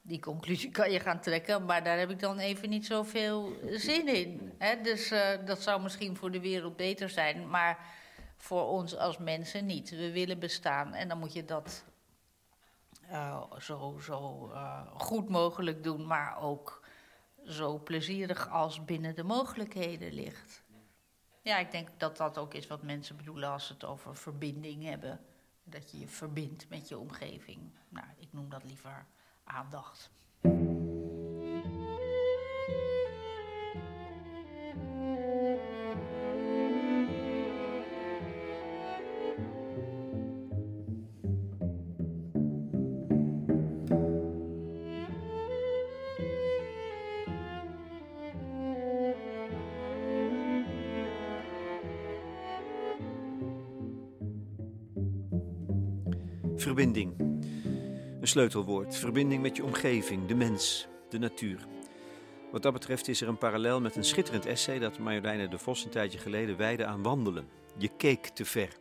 die conclusie kan je gaan trekken, maar daar heb ik dan even niet zoveel zin in. Hè? Dus uh, dat zou misschien voor de wereld beter zijn, maar voor ons als mensen niet. We willen bestaan en dan moet je dat uh, zo, zo uh, goed mogelijk doen, maar ook zo plezierig als binnen de mogelijkheden ligt. Ja, ik denk dat dat ook is wat mensen bedoelen als ze het over verbinding hebben. Dat je je verbindt met je omgeving. Nou, ik noem dat liever aandacht. Verbinding. Een sleutelwoord, verbinding met je omgeving, de mens, de natuur. Wat dat betreft is er een parallel met een schitterend essay dat Marjoleine de Vos een tijdje geleden wijde aan wandelen. Je keek te ver.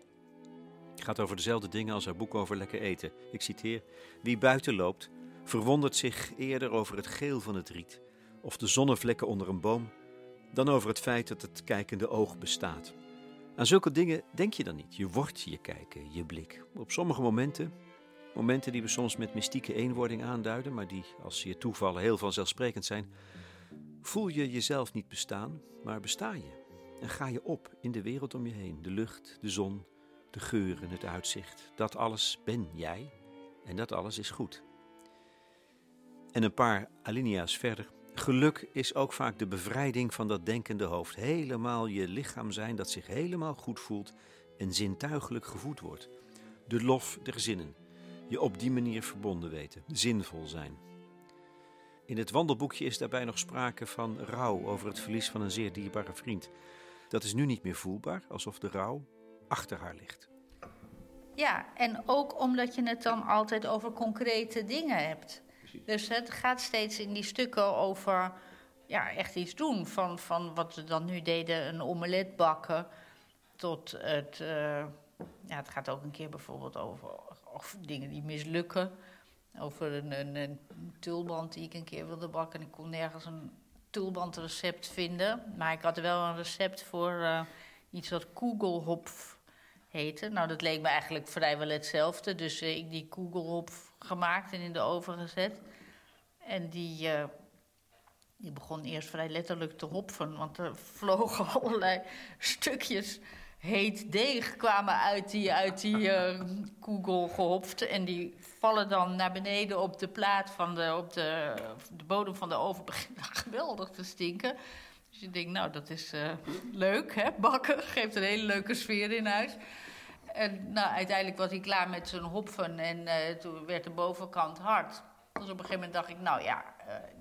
Het gaat over dezelfde dingen als haar boek over lekker eten. Ik citeer: Wie buiten loopt, verwondert zich eerder over het geel van het riet of de zonnevlekken onder een boom, dan over het feit dat het kijkende oog bestaat. Aan zulke dingen denk je dan niet. Je wordt je kijken, je blik. Op sommige momenten, Momenten die we soms met mystieke eenwording aanduiden, maar die, als je toevallen, heel vanzelfsprekend zijn. Voel je jezelf niet bestaan, maar besta je. En ga je op in de wereld om je heen. De lucht, de zon, de geuren, het uitzicht. Dat alles ben jij en dat alles is goed. En een paar alinea's verder. Geluk is ook vaak de bevrijding van dat denkende hoofd. Helemaal je lichaam zijn dat zich helemaal goed voelt en zintuigelijk gevoed wordt. De lof der zinnen Je op die manier verbonden weten, zinvol zijn. In het wandelboekje is daarbij nog sprake van rouw over het verlies van een zeer dierbare vriend. Dat is nu niet meer voelbaar, alsof de rouw achter haar ligt. Ja, en ook omdat je het dan altijd over concrete dingen hebt. Dus het gaat steeds in die stukken over ja, echt iets doen. Van, van wat we dan nu deden, een omelet bakken, tot het... Uh, ja, het gaat ook een keer bijvoorbeeld over, over dingen die mislukken. Over een, een, tulband die ik een keer wilde bakken. En ik kon nergens een tulbandrecept vinden. Maar ik had wel een recept voor uh, iets wat kogelhopf heette. Nou, dat leek me eigenlijk vrijwel hetzelfde. Dus uh, ik die kogelhopf gemaakt en in de oven gezet. En die, uh, die begon eerst vrij letterlijk te hopfen. Want er vlogen allerlei stukjes heet deeg kwamen uit die, uit die uh. En die vallen dan naar beneden op de plaat van de, op de, de bodem van de oven. Begint geweldig te stinken. Dus je denkt, nou, dat is uh, leuk, hè? Bakken geeft een hele leuke sfeer in huis. En nou, uiteindelijk was hij klaar met zijn hopfen en uh, toen werd de bovenkant hard. Dus op een gegeven moment dacht ik, nou ja,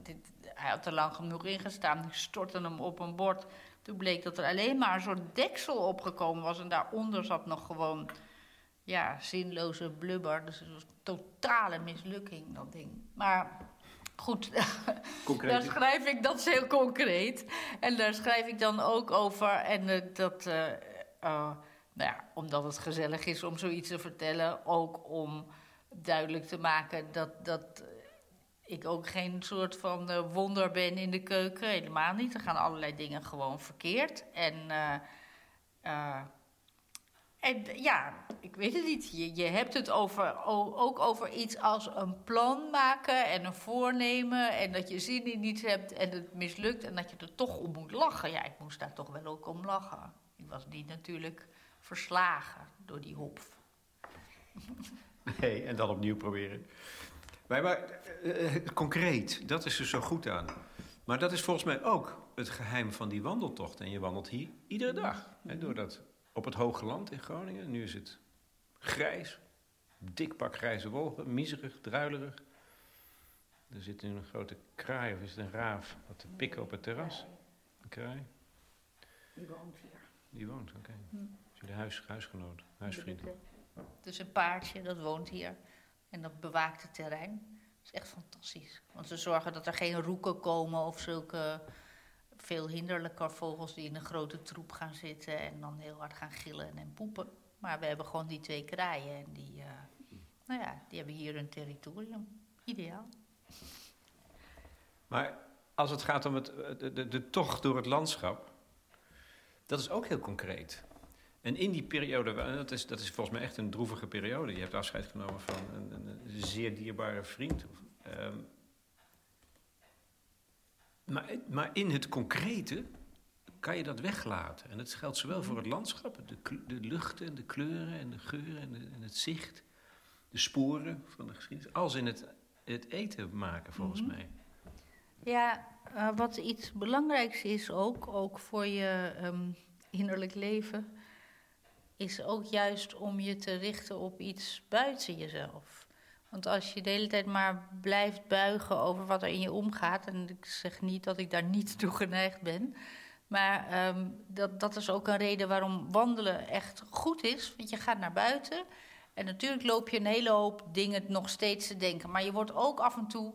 dit, hij had er lang genoeg ingestaan. Ik stortte hem op een bord. Toen bleek dat er alleen maar een soort deksel opgekomen was. En daaronder zat nog gewoon ja, zinloze blubber. Dus het was een totale mislukking, dat ding. Maar goed, daar schrijf ik, dat is heel concreet. En daar schrijf ik dan ook over. En uh, dat, uh, nou omdat het gezellig is om zoiets te vertellen. Ook om duidelijk te maken dat, dat ik ook geen soort van uh, wonder ben in de keuken. Helemaal niet. Er gaan allerlei dingen gewoon verkeerd. En, uh, uh, en ja, ik weet het niet. Je, je hebt het over, ook over iets als een plan maken en een voornemen. En dat je zin in iets hebt en het mislukt. En dat je er toch om moet lachen. Ja, ik moest daar toch wel ook om lachen. Ik was niet natuurlijk verslagen door die hopf. Nee, en dan opnieuw proberen. Maar, maar uh, concreet, dat is er zo goed aan. Maar dat is volgens mij ook het geheim van die wandeltocht. En je wandelt hier iedere dag. Hè, door dat, op het Hoge Land in Groningen. Nu is het grijs. Dik pak grijze wolken. Miserig, druilerig. Er zit nu een grote kraai, of is het een raaf, wat te pikken op het terras. Een kraai. Die woont hier. Die woont, oké. Okay. Jullie huis, huisgenoot, huisvriend? Dus een paardje, dat woont hier. En dat bewaakte terrein. Dat is echt fantastisch. Want ze zorgen dat er geen roeken komen of zulke veel hinderlijker vogels die in een grote troep gaan zitten en dan heel hard gaan gillen en poepen. Maar we hebben gewoon die twee kraaien en die, uh, nou ja, die hebben hier hun territorium. Ideaal. Maar als het gaat om het, de, de, de tocht door het landschap, dat is ook heel concreet. En in die periode, dat is, dat is volgens mij echt een droevige periode. Je hebt afscheid genomen van een, een, zeer dierbare vriend. Um, maar, maar in het concrete kan je dat weglaten. En dat geldt zowel voor het landschap, de, de luchten en de kleuren en de geuren en, de, en, het zicht, de sporen van de geschiedenis, als in het, het eten maken, volgens mm -hmm. mij. Ja, uh, wat iets belangrijks is ook, ook voor je um, innerlijk leven is ook juist om je te richten op iets buiten jezelf. Want als je de hele tijd maar blijft buigen over wat er in je omgaat, en ik zeg niet dat ik daar niet toe geneigd ben, maar um, dat, dat is ook een reden waarom wandelen echt goed is. Want je gaat naar buiten en natuurlijk loop je een hele hoop dingen nog steeds te denken, maar je wordt ook af en toe,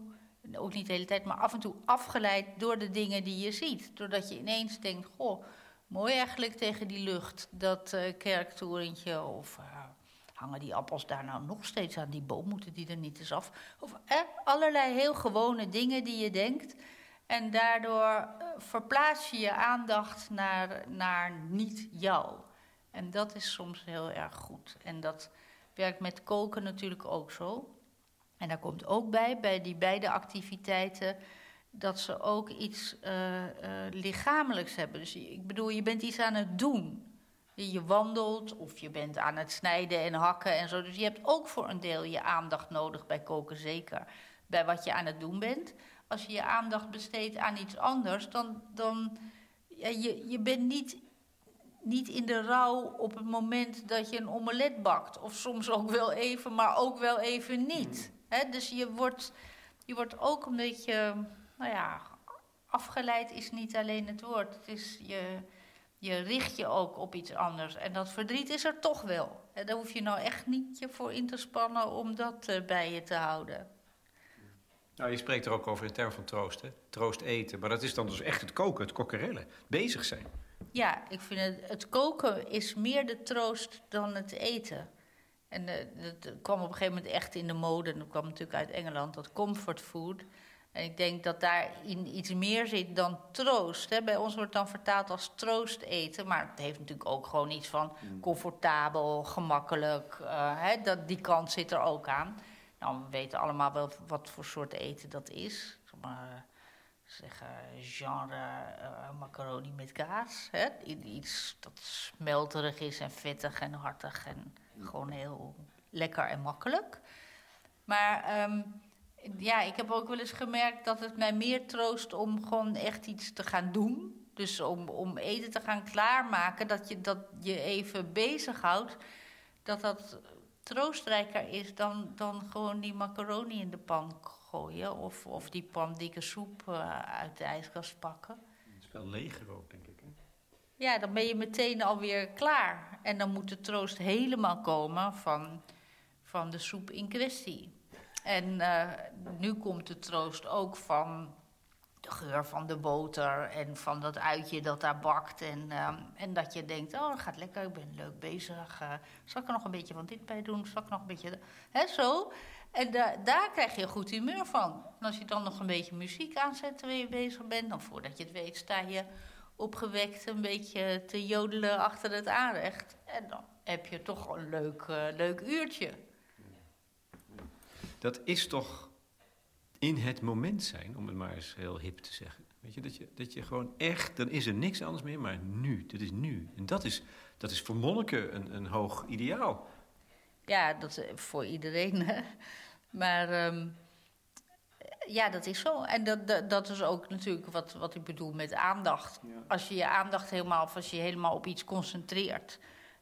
ook niet de hele tijd, maar af en toe afgeleid door de dingen die je ziet. Doordat je ineens denkt, goh Mooi eigenlijk tegen die lucht, dat uh, kerktorentje. Of uh, hangen die appels daar nou nog steeds aan die boom? Moeten die er niet eens af? Of eh, allerlei heel gewone dingen die je denkt. En daardoor uh, verplaats je je aandacht naar, naar niet jou. En dat is soms heel erg goed. En dat werkt met koken natuurlijk ook zo. En daar komt ook bij, bij die beide activiteiten dat ze ook iets uh, uh, lichamelijks hebben. Dus ik bedoel, je bent iets aan het doen. Je wandelt of je bent aan het snijden en hakken en zo. Dus je hebt ook voor een deel je aandacht nodig bij koken, zeker. Bij wat je aan het doen bent. Als je je aandacht besteedt aan iets anders, dan. dan ja, je, je bent niet, niet in de rouw op het moment dat je een omelet bakt. Of soms ook wel even, maar ook wel even niet. Hè? Dus je wordt, je wordt ook een beetje, nou ja, afgeleid is niet alleen het woord. Het is je, je richt je ook op iets anders. En dat verdriet is er toch wel. En daar hoef je nou echt niet je voor in te spannen om dat eh, bij je te houden. Nou, je spreekt er ook over in termen van troost, hè? Troost eten. Maar dat is dan dus echt het koken, het kokkerellen. Bezig zijn. Ja, ik vind het, het koken is meer de troost dan het eten. En uh, dat kwam op een gegeven moment echt in de mode. En dat kwam natuurlijk uit Engeland, dat comfort food. En ik denk dat daarin iets meer zit dan troost. Hè. Bij ons wordt het dan vertaald als troost eten. Maar het heeft natuurlijk ook gewoon iets van comfortabel, gemakkelijk. Uh, hè, dat, die kant zit er ook aan. Nou, we weten allemaal wel wat voor soort eten dat is. Zeg maar, zeggen, genre uh, macaroni met kaas. Hè? Iets dat smelterig is en vettig en hartig en gewoon heel lekker en makkelijk. Maar um, ja, ik heb ook wel eens gemerkt dat het mij meer troost om gewoon echt iets te gaan doen. Dus om, om eten te gaan klaarmaken, dat je, dat je even bezighoudt. Dat dat troostrijker is dan, dan gewoon die macaroni in de pan gooien. Of, of die pan dikke soep uh, uit de ijskast pakken. Het is wel leger ook, denk ik. Hè? Ja, dan ben je meteen alweer klaar. En dan moet de troost helemaal komen van, van de soep in kwestie. En uh, nu komt de troost ook van de geur van de boter en van dat uitje dat daar bakt. En, uh, en dat je denkt, oh, dat gaat lekker, ik ben leuk bezig. Uh, zal ik er nog een beetje van dit bij doen? Zal ik nog een beetje... Hè, zo. En da daar krijg je goed humeur van. En als je dan nog een beetje muziek aanzet terwijl je bezig bent... dan voordat je het weet sta je opgewekt een beetje te jodelen achter het aanrecht. En dan heb je toch een leuk, leuk uurtje. Dat is toch in het moment zijn, om het maar eens heel hip te zeggen. Weet je, dat je, dat je gewoon echt, dan is er niks anders meer, maar nu. Dit is nu. En dat is, dat is voor monniken een, een hoog ideaal. Ja, dat voor iedereen. Hè? Maar um, ja, dat is zo. En dat, dat, dat, is ook natuurlijk wat, wat ik bedoel met aandacht. Ja. Als je je aandacht helemaal, of als je helemaal op iets concentreert,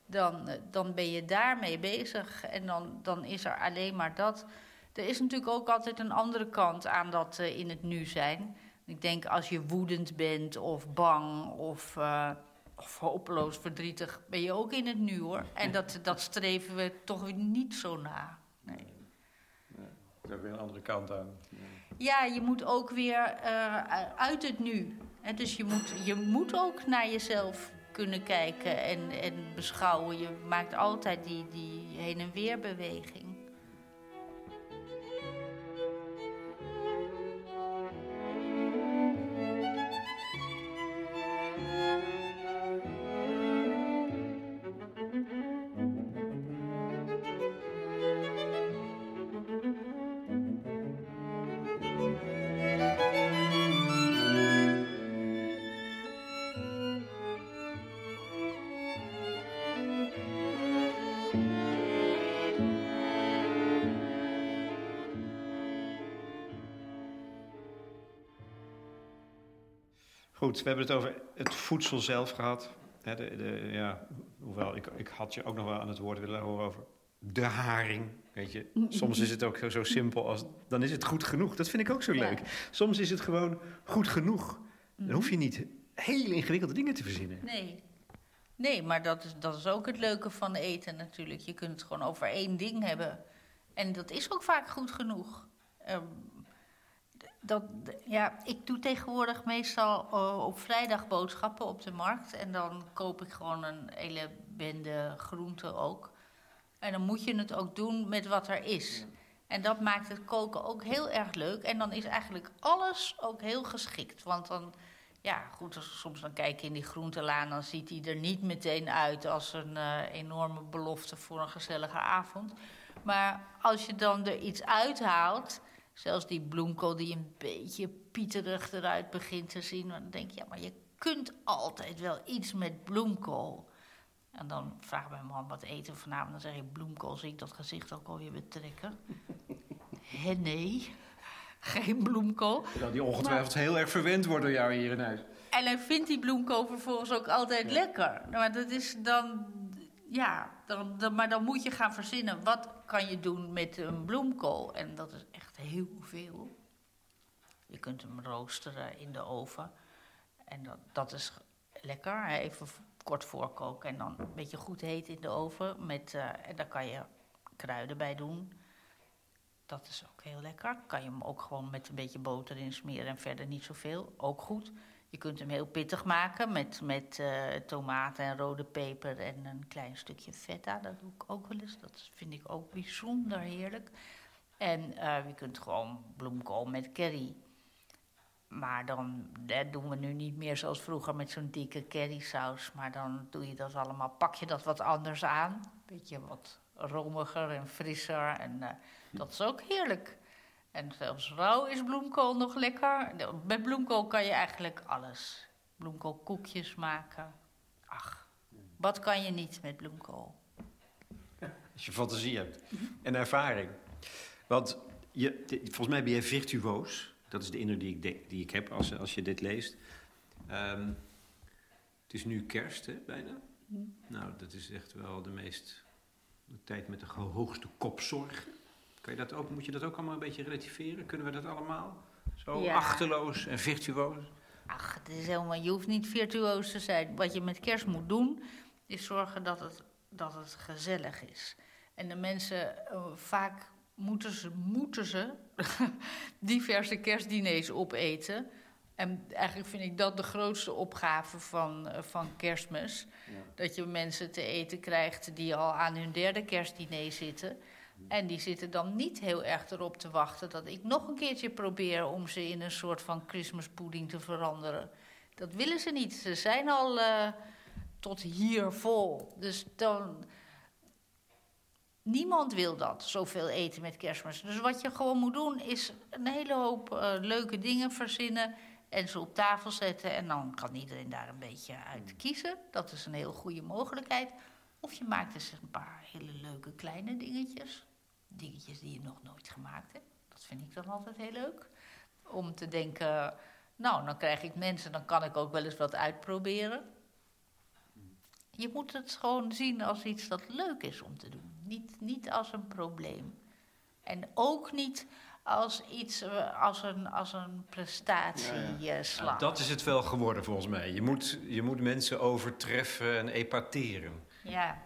dan, dan ben je daarmee bezig. En dan, dan is er alleen maar dat. Er is natuurlijk ook altijd een andere kant aan dat uh, in het nu zijn. Ik denk als je woedend bent of bang of, uh, of hopeloos verdrietig, ben je ook in het nu hoor. En dat, dat streven we toch niet zo na. Nee. nee. Er is ook weer een andere kant aan. Ja, je moet ook weer uh, uit het nu. En dus je moet, je moet ook naar jezelf kunnen kijken en, en beschouwen. Je maakt altijd die, die heen en weer beweging. Goed, we hebben het over het voedsel zelf gehad. de, de, ja, hoewel, ik, ik had je ook nog wel aan het woord willen horen over de haring. Weet je, soms is het ook zo, zo simpel als. dan is het goed genoeg. Dat vind ik ook zo leuk. Ja. Soms is het gewoon goed genoeg. Dan hoef je niet hele ingewikkelde dingen te verzinnen. Nee. Nee, maar dat is, dat is ook het leuke van eten natuurlijk. Je kunt het gewoon over één ding hebben. En dat is ook vaak goed genoeg. Um, dat, ja, ik doe tegenwoordig meestal uh, op vrijdag boodschappen op de markt. En dan koop ik gewoon een hele bende groenten ook. En dan moet je het ook doen met wat er is. Ja. En dat maakt het koken ook heel erg leuk. En dan is eigenlijk alles ook heel geschikt. Want dan, ja, goed, als soms dan kijk je in die groentelaan... dan ziet die er niet meteen uit als een uh, enorme belofte voor een gezellige avond. Maar als je dan er iets uithaalt... Zelfs die bloemkool die een beetje pieterig eruit begint te zien. Dan denk je, ja, maar je kunt altijd wel iets met bloemkool. En dan vraagt mijn man wat eten vanavond. Dan zeg ik bloemkool, zie ik dat gezicht ook alweer betrekken. Hé, nee. geen bloemkool. Die ongetwijfeld heel erg verwend wordt door jou hier in huis. En hij vindt die bloemkool vervolgens ook altijd lekker. Maar dat is dan, ja, dan, dan, maar dan moet je gaan verzinnen. Wat kan je doen met een bloemkool? En dat is echt heel veel. Je kunt hem roosteren in de oven. En dat, dat is lekker. Even kort voorkoken en dan een beetje goed heet in de oven. Met, eh, en daar kan je kruiden bij doen. Dat is ook heel lekker. Kan je hem ook gewoon met een beetje boter in smeren en verder niet zoveel. Ook goed. Je kunt hem heel pittig maken met, met uh, tomaten en rode peper en een klein stukje feta. Dat doe ik ook wel eens. Dat vind ik ook bijzonder heerlijk. En uh, je kunt gewoon bloemkool met curry. Maar dan dat doen we nu niet meer zoals vroeger met zo'n dikke currysaus. Maar dan doe je dat allemaal, pak je dat wat anders aan. Beetje wat romiger en frisser. En uh, dat is ook heerlijk. En zelfs rauw is bloemkool nog lekker. Met bloemkool kan je eigenlijk alles. Bloemkoolkoekjes maken. Ach, wat kan je niet met bloemkool? Als je fantasie hebt en ervaring. Want je, volgens mij ben jij virtuoos. Dat is de indruk die ik, die ik heb als, als je dit leest. Um, het is nu kerst, hè, bijna. Mm. Nou, dat is echt wel de meest... de tijd met de hoogste kopzorg. Kan je dat ook, moet je dat ook allemaal een beetje relativeren? Kunnen we dat allemaal? Zo ja. achterloos en virtuoos? Ach, het is helemaal, je hoeft niet virtuoos te zijn. Wat je met kerst moet doen, is zorgen dat het, dat het gezellig is. En de mensen, uh, vaak moeten ze, moeten ze diverse kerstdiners opeten. En eigenlijk vind ik dat de grootste opgave van, uh, van kerstmis. Ja. Dat je mensen te eten krijgt die al aan hun derde kerstdiner zitten... En die zitten dan niet heel erg erop te wachten dat ik nog een keertje probeer om ze in een soort van Christmas pudding te veranderen. Dat willen ze niet. Ze zijn al uh, tot hier vol. Dus dan. Niemand wil dat, zoveel eten met kerstmis. Dus wat je gewoon moet doen, is een hele hoop uh, leuke dingen verzinnen en ze op tafel zetten. En dan kan iedereen daar een beetje uit kiezen. Dat is een heel goede mogelijkheid. Of je maakt dus een paar hele leuke kleine dingetjes. Dingetjes die je nog nooit gemaakt hebt. Dat vind ik dan altijd heel leuk. Om te denken, nou, dan krijg ik mensen, dan kan ik ook wel eens wat uitproberen. Je moet het gewoon zien als iets dat leuk is om te doen. Niet, niet als een probleem. En ook niet als iets, eh, als een, als een prestatieslag. Ja, ja. nou, dat is het wel geworden volgens mij. Je moet, je moet mensen overtreffen en epateren. Ja,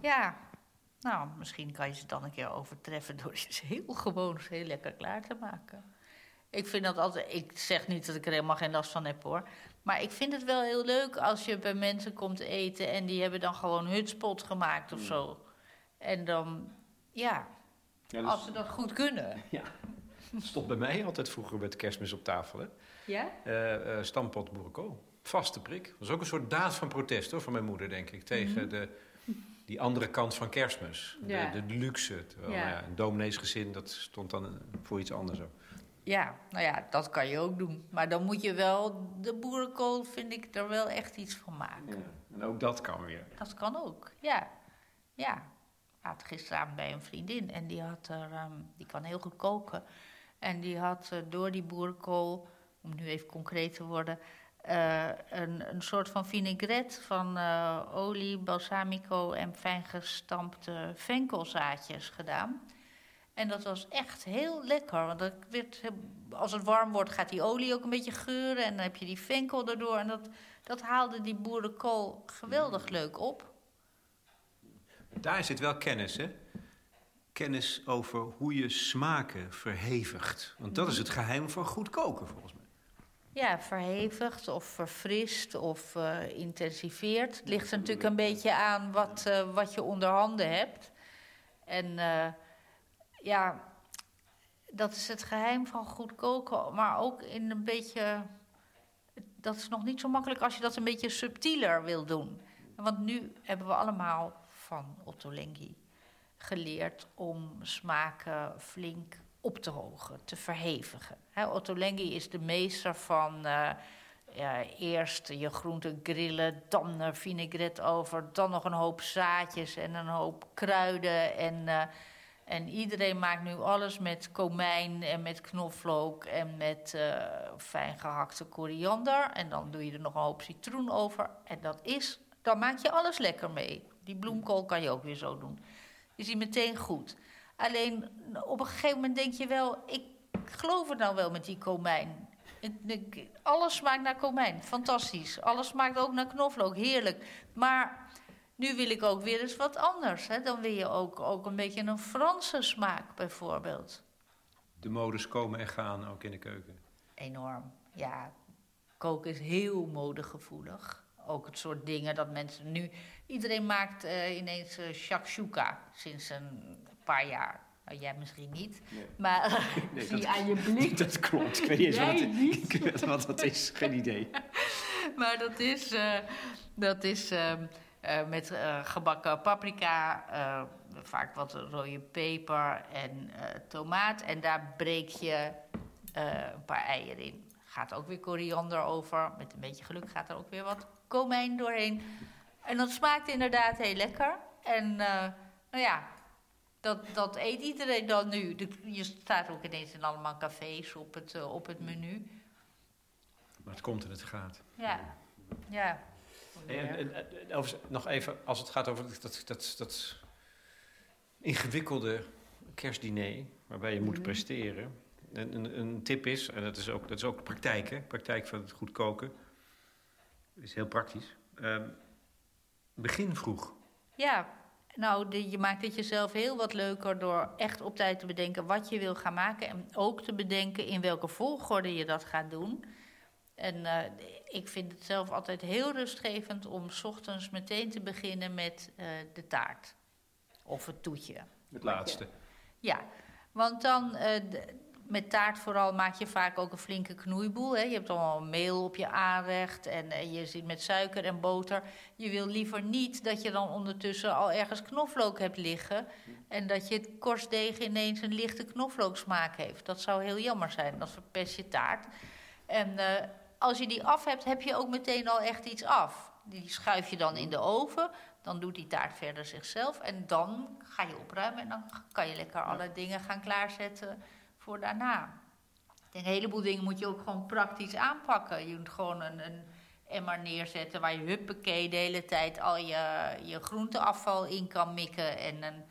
ja. Nou, misschien kan je ze dan een keer overtreffen door iets heel gewoons heel lekker klaar te maken. Ik vind dat altijd. Ik zeg niet dat ik er helemaal geen last van heb hoor. Maar ik vind het wel heel leuk als je bij mensen komt eten en die hebben dan gewoon hutspot gemaakt of zo. En dan, ja, ja dus... als ze dat goed kunnen. Ja. Stond bij mij altijd vroeger met kerstmis op tafel, hè? Ja? Uh, uh, stampot boerenkool. Vaste prik. Dat was ook een soort daad van protest hoor, van mijn moeder, denk ik. Tegen mm -hmm. de, die andere kant van kerstmis. Ja. De, de, luxe. Terwijl, ja. Nou ja, een domineesgezin, dat stond dan voor iets anders ook. Ja, nou ja, dat kan je ook doen. Maar dan moet je wel, de boerenkool vind ik er wel echt iets van maken. Ja, en ook dat kan weer. Dat kan ook, ja. Ja, ik had gisteravond bij een vriendin en die, had er, um, die kan heel goed koken. En die had uh, door die boerenkool, om nu even concreet te worden... Uh, een, een soort van vinaigrette van uh, olie, balsamico en fijn gestampte venkelzaadjes gedaan. En dat was echt heel lekker. Want dat werd, als het warm wordt, gaat die olie ook een beetje geuren. En dan heb je die venkel erdoor. En dat, dat haalde die boerenkool geweldig leuk op. Daar zit wel kennis, hè? Kennis over hoe je smaken verhevigt. Want dat is het geheim van goed koken, volgens mij. Ja, verhevigt of verfrist of uh, intensiveert. Het ligt er natuurlijk een beetje aan wat, uh, wat je onder handen hebt. En uh, ja, dat is het geheim van goed koken. Maar ook in een beetje. Dat is nog niet zo makkelijk als je dat een beetje subtieler wil doen. Want nu hebben we allemaal van Otto Lengi geleerd om smaken flink op te hogen, te verhevigen. He, Otto Lengi is de meester van uh, ja, eerst je groenten grillen, dan er vinaigrette over, dan nog een hoop zaadjes en een hoop kruiden en... Uh, En iedereen maakt nu alles met komijn en met knoflook en met uh, fijn gehakte koriander. En dan doe je er nog een hoop citroen over. En dat is, dan maak je alles lekker mee. Die bloemkool kan je ook weer zo doen. Is die meteen goed. Alleen op een gegeven moment denk je wel, ik geloof het nou wel met die komijn. Alles smaakt naar komijn, fantastisch. Alles smaakt ook naar knoflook, heerlijk. Maar nu wil ik ook weer eens wat anders. Hè? Dan wil je ook, ook een beetje een Franse smaak bijvoorbeeld. De modes komen en gaan ook in de keuken. Enorm, ja. Koken is heel modegevoelig. Ook het soort dingen dat mensen nu... Iedereen maakt uh, ineens uh, shakshuka sinds een paar jaar. Nou, jij misschien niet. Maar nee, zie aan je blik. Dat klopt. Ik weet niet eens wat, het, wat dat is. Geen idee. maar dat is... Uh, dat is ehm, uh, met gebakken paprika, vaak wat rode peper en tomaat. En daar breek je een paar eieren in. Gaat ook weer koriander over. Met een beetje geluk gaat er ook weer wat komijn doorheen. En dat smaakt inderdaad heel lekker. En nou ja, dat, dat eet iedereen dan nu. je staat ook ineens in allemaal cafés op het, op het menu. Maar het komt en het gaat. Ja, ja. En, en, nog even, als het gaat over dat, dat, dat ingewikkelde kerstdiner, waarbij je moet mhm. presteren. Een, een, een, tip is, en dat is ook, dat is ook praktijk, hè? praktijk van het goed koken. is heel praktisch. Um, begin vroeg. Ja, nou, je maakt het jezelf heel wat leuker door echt op tijd te bedenken wat je wil gaan maken. En ook te bedenken in welke volgorde je dat gaat doen. En uh, ik vind het zelf altijd heel rustgevend om s ochtends meteen te beginnen met uh, de taart. Of het toetje. Het laatste. Ja, want dan uh, de, met taart vooral maak je vaak ook een flinke knoeiboel. Hè. Je hebt allemaal meel op je aanrecht en je zit met suiker en boter. Je wil liever niet dat je dan ondertussen al ergens knoflook hebt liggen... en dat je het korstdeeg ineens een lichte knoflooksmaak heeft. Dat zou heel jammer zijn, dat verpest je taart. En uh, als je die af hebt, heb je ook meteen al echt iets af. Die schuif je dan in de oven. Dan doet die taart verder zichzelf. En dan ga je opruimen. En dan kan je lekker alle dingen gaan klaarzetten voor daarna. Een heleboel dingen moet je ook gewoon praktisch aanpakken. Je moet gewoon een, een emmer neerzetten waar je huppakee de hele tijd al je, je groenteafval in kan mikken. En een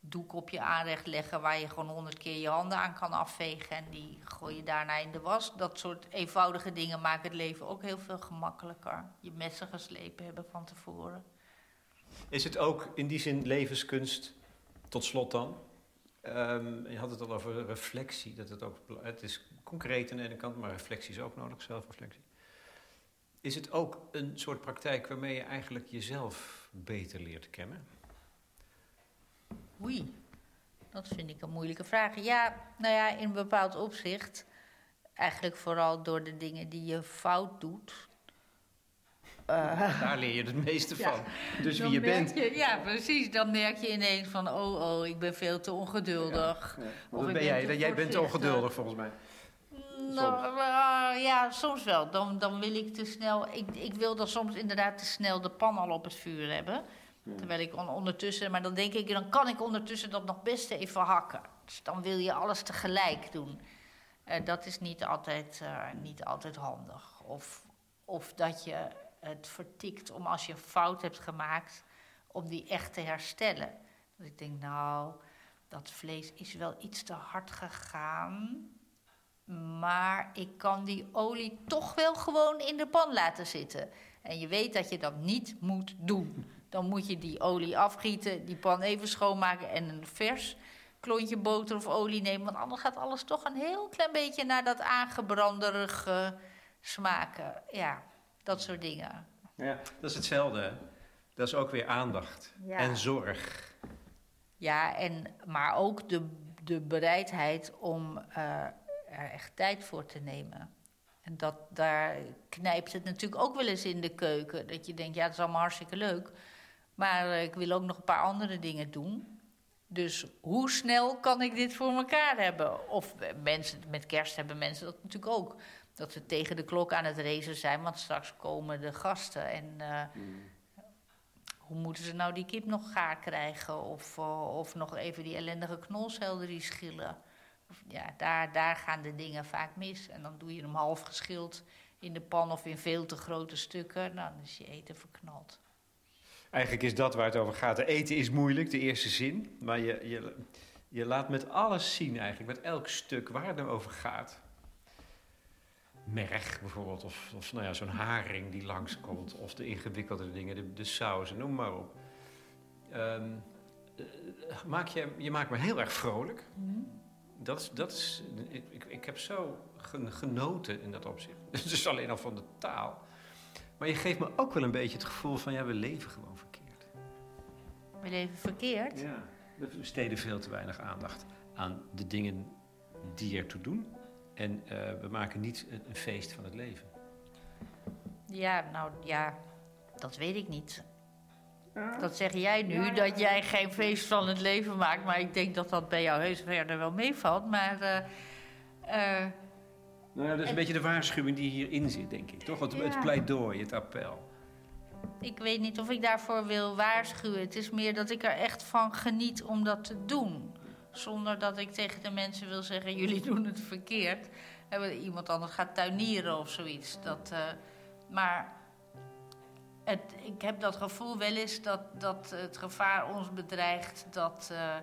doek op je aanrecht leggen waar je gewoon honderd keer je handen aan kan afvegen en die gooi je daarna in de was. Dat soort eenvoudige dingen maken het leven ook heel veel gemakkelijker. Je messen geslepen hebben van tevoren. Is het ook in die zin levenskunst, tot slot dan? Um, je had het al over reflectie, dat het ook, het is concreet aan de ene kant, maar reflectie is ook nodig, zelfreflectie. Is het ook een soort praktijk waarmee je eigenlijk jezelf beter leert kennen? Oei, dat vind ik een moeilijke vraag. Ja, nou ja, in een bepaald opzicht. Eigenlijk vooral door de dingen die je fout doet. Uh, Daar leer je het meeste van. Dus wie je bent. Je, ja, precies. Dan merk je ineens van, oh, oh, ik ben veel te ongeduldig. Ja, Of ben jij? Jij bent ongeduldig volgens mij. Nou, uh, ja, soms wel. Dan, dan wil ik te snel. Ik, ik wil dan soms inderdaad te snel de pan al op het vuur hebben. Terwijl ik ondertussen, maar dan denk ik, dan kan ik ondertussen dat nog best even hakken. Dus dan wil je alles tegelijk doen. Uh, dat is niet altijd, uh, niet altijd handig. Of, of dat je het vertikt om als je een fout hebt gemaakt, om die echt te herstellen. Dat ik denk, nou, dat vlees is wel iets te hard gegaan. Maar ik kan die olie toch wel gewoon in de pan laten zitten. En je weet dat je dat niet moet doen. Dan moet je die olie afgieten, die pan even schoonmaken en een vers klontje boter of olie nemen. Want anders gaat alles toch een heel klein beetje naar dat aangebranderige smaken. Ja, dat soort dingen. Ja, dat is hetzelfde. Dat is ook weer aandacht en zorg. Ja, en, maar ook de, de bereidheid om uh, er echt tijd voor te nemen. En dat, daar knijpt het natuurlijk ook wel eens in de keuken. Dat je denkt, ja, dat is allemaal hartstikke leuk. Maar eh, ik wil ook nog een paar andere dingen doen. Dus hoe snel kan ik dit voor elkaar hebben? Of eh, mensen, met kerst hebben mensen dat natuurlijk ook. Dat ze tegen de klok aan het racen zijn, want straks komen de gasten. En uh, hoe moeten ze nou die kip nog gaar krijgen? Of, uh, of nog even die ellendige knolselderie schillen. Ja, daar, daar gaan de dingen vaak mis. En dan doe je hem half geschild in de pan of in veel te grote stukken. Nou, dan is je eten verknald. Eigenlijk is dat waar het over gaat. De eten is moeilijk, de eerste zin. Maar je, je, je laat met alles zien eigenlijk, met elk stuk waar het nou over gaat. Merg bijvoorbeeld, of, of nou ja, zo'n haring die langskomt, of de ingewikkelde dingen, de, de sauzen, noem maar op. Um, maak je, je maakt me heel erg vrolijk. Mm Dat is, dat is, ik, ik heb zo genoten in dat opzicht. Dus alleen al van de taal. Maar je geeft me ook wel een beetje het gevoel van, ja, we leven gewoon verkeerd. We leven verkeerd? Ja. We besteden veel te weinig aandacht aan de dingen die ertoe doen. En uh, we maken niet een, een, feest van het leven. Ja, nou ja, dat weet ik niet. Dat zeg jij nu, dat jij geen feest van het leven maakt. Maar ik denk dat dat bij jou heus verder wel meevalt. Maar. Uh, uh, nou ja, dat is een beetje de waarschuwing die hierin zit, denk ik. Toch? Het, ja. het pleidooi, het appel. Ik weet niet of ik daarvoor wil waarschuwen. Het is meer dat ik er echt van geniet om dat te doen. Zonder dat ik tegen de mensen wil zeggen: jullie doen het verkeerd. Iemand anders gaat tuinieren of zoiets. Dat, uh, maar het, ik heb dat gevoel wel eens dat, dat het gevaar ons bedreigt. Dat, uh,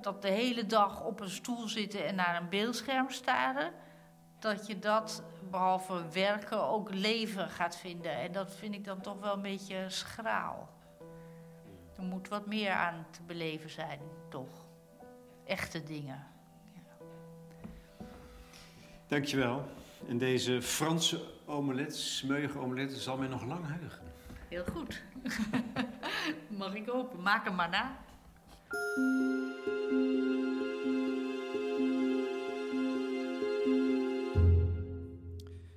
dat de hele dag op een stoel zitten en naar een beeldscherm staren. Dat je dat behalve werken ook leven gaat vinden. En dat vind ik dan toch wel een beetje schraal. Er moet wat meer aan te beleven zijn, toch? Echte dingen. Ja. Dankjewel. En deze Franse omelet, smeuige omelet, zal mij nog lang heugen. Heel goed. Mag ik hopen. Maak hem maar na.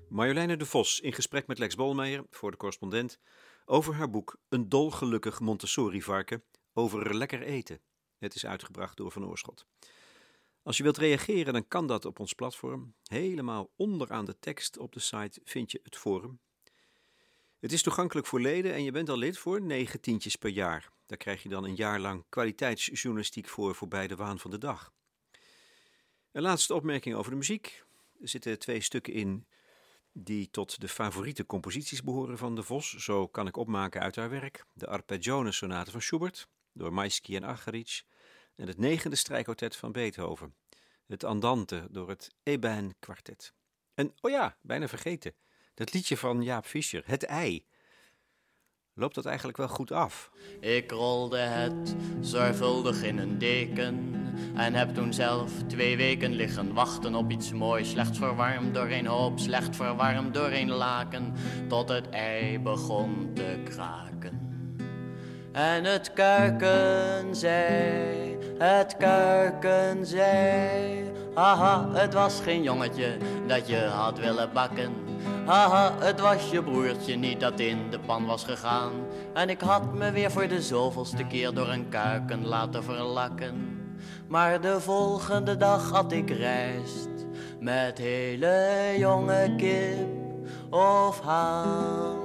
Marjoleine de Vos in gesprek met Lex Bolmeijer voor de correspondent over haar boek Een dolgelukkig Montessori-varken over lekker eten. Het is uitgebracht door Van Oorschot. Als je wilt reageren, dan kan dat op ons platform. Helemaal onderaan de tekst op de site vind je het forum. Het is toegankelijk voor leden en je bent al lid voor negen tientjes per jaar. Daar krijg je dan een jaar lang kwaliteitsjournalistiek voor voorbij de waan van de dag. Een laatste opmerking over de muziek. Er zitten twee stukken in die tot de favoriete composities behoren van de Vos. Zo kan ik opmaken uit haar werk de Arpeggione-sonate van Schubert door Maisky en Acharich en het negende strijkquartet van Beethoven, het Andante door het Eben kwartet. En, oh ja, bijna vergeten, dat liedje van Jaap Fischer, Het Ei. Loopt dat eigenlijk wel goed af? Ik rolde het zorgvuldig in een deken en heb toen zelf twee weken liggen wachten op iets moois. Slecht verwarmd door een hoop, slecht verwarmd door een laken, tot het ei begon te kraken. En het kuiken zei, het kuiken zei, haha, het was geen jongetje dat je had willen bakken. Haha, het was je broertje niet dat in de pan was gegaan. En ik had me weer voor de zoveelste keer door een kuiken laten verlakken. Maar de volgende dag had ik rijst met hele jonge kip of haan.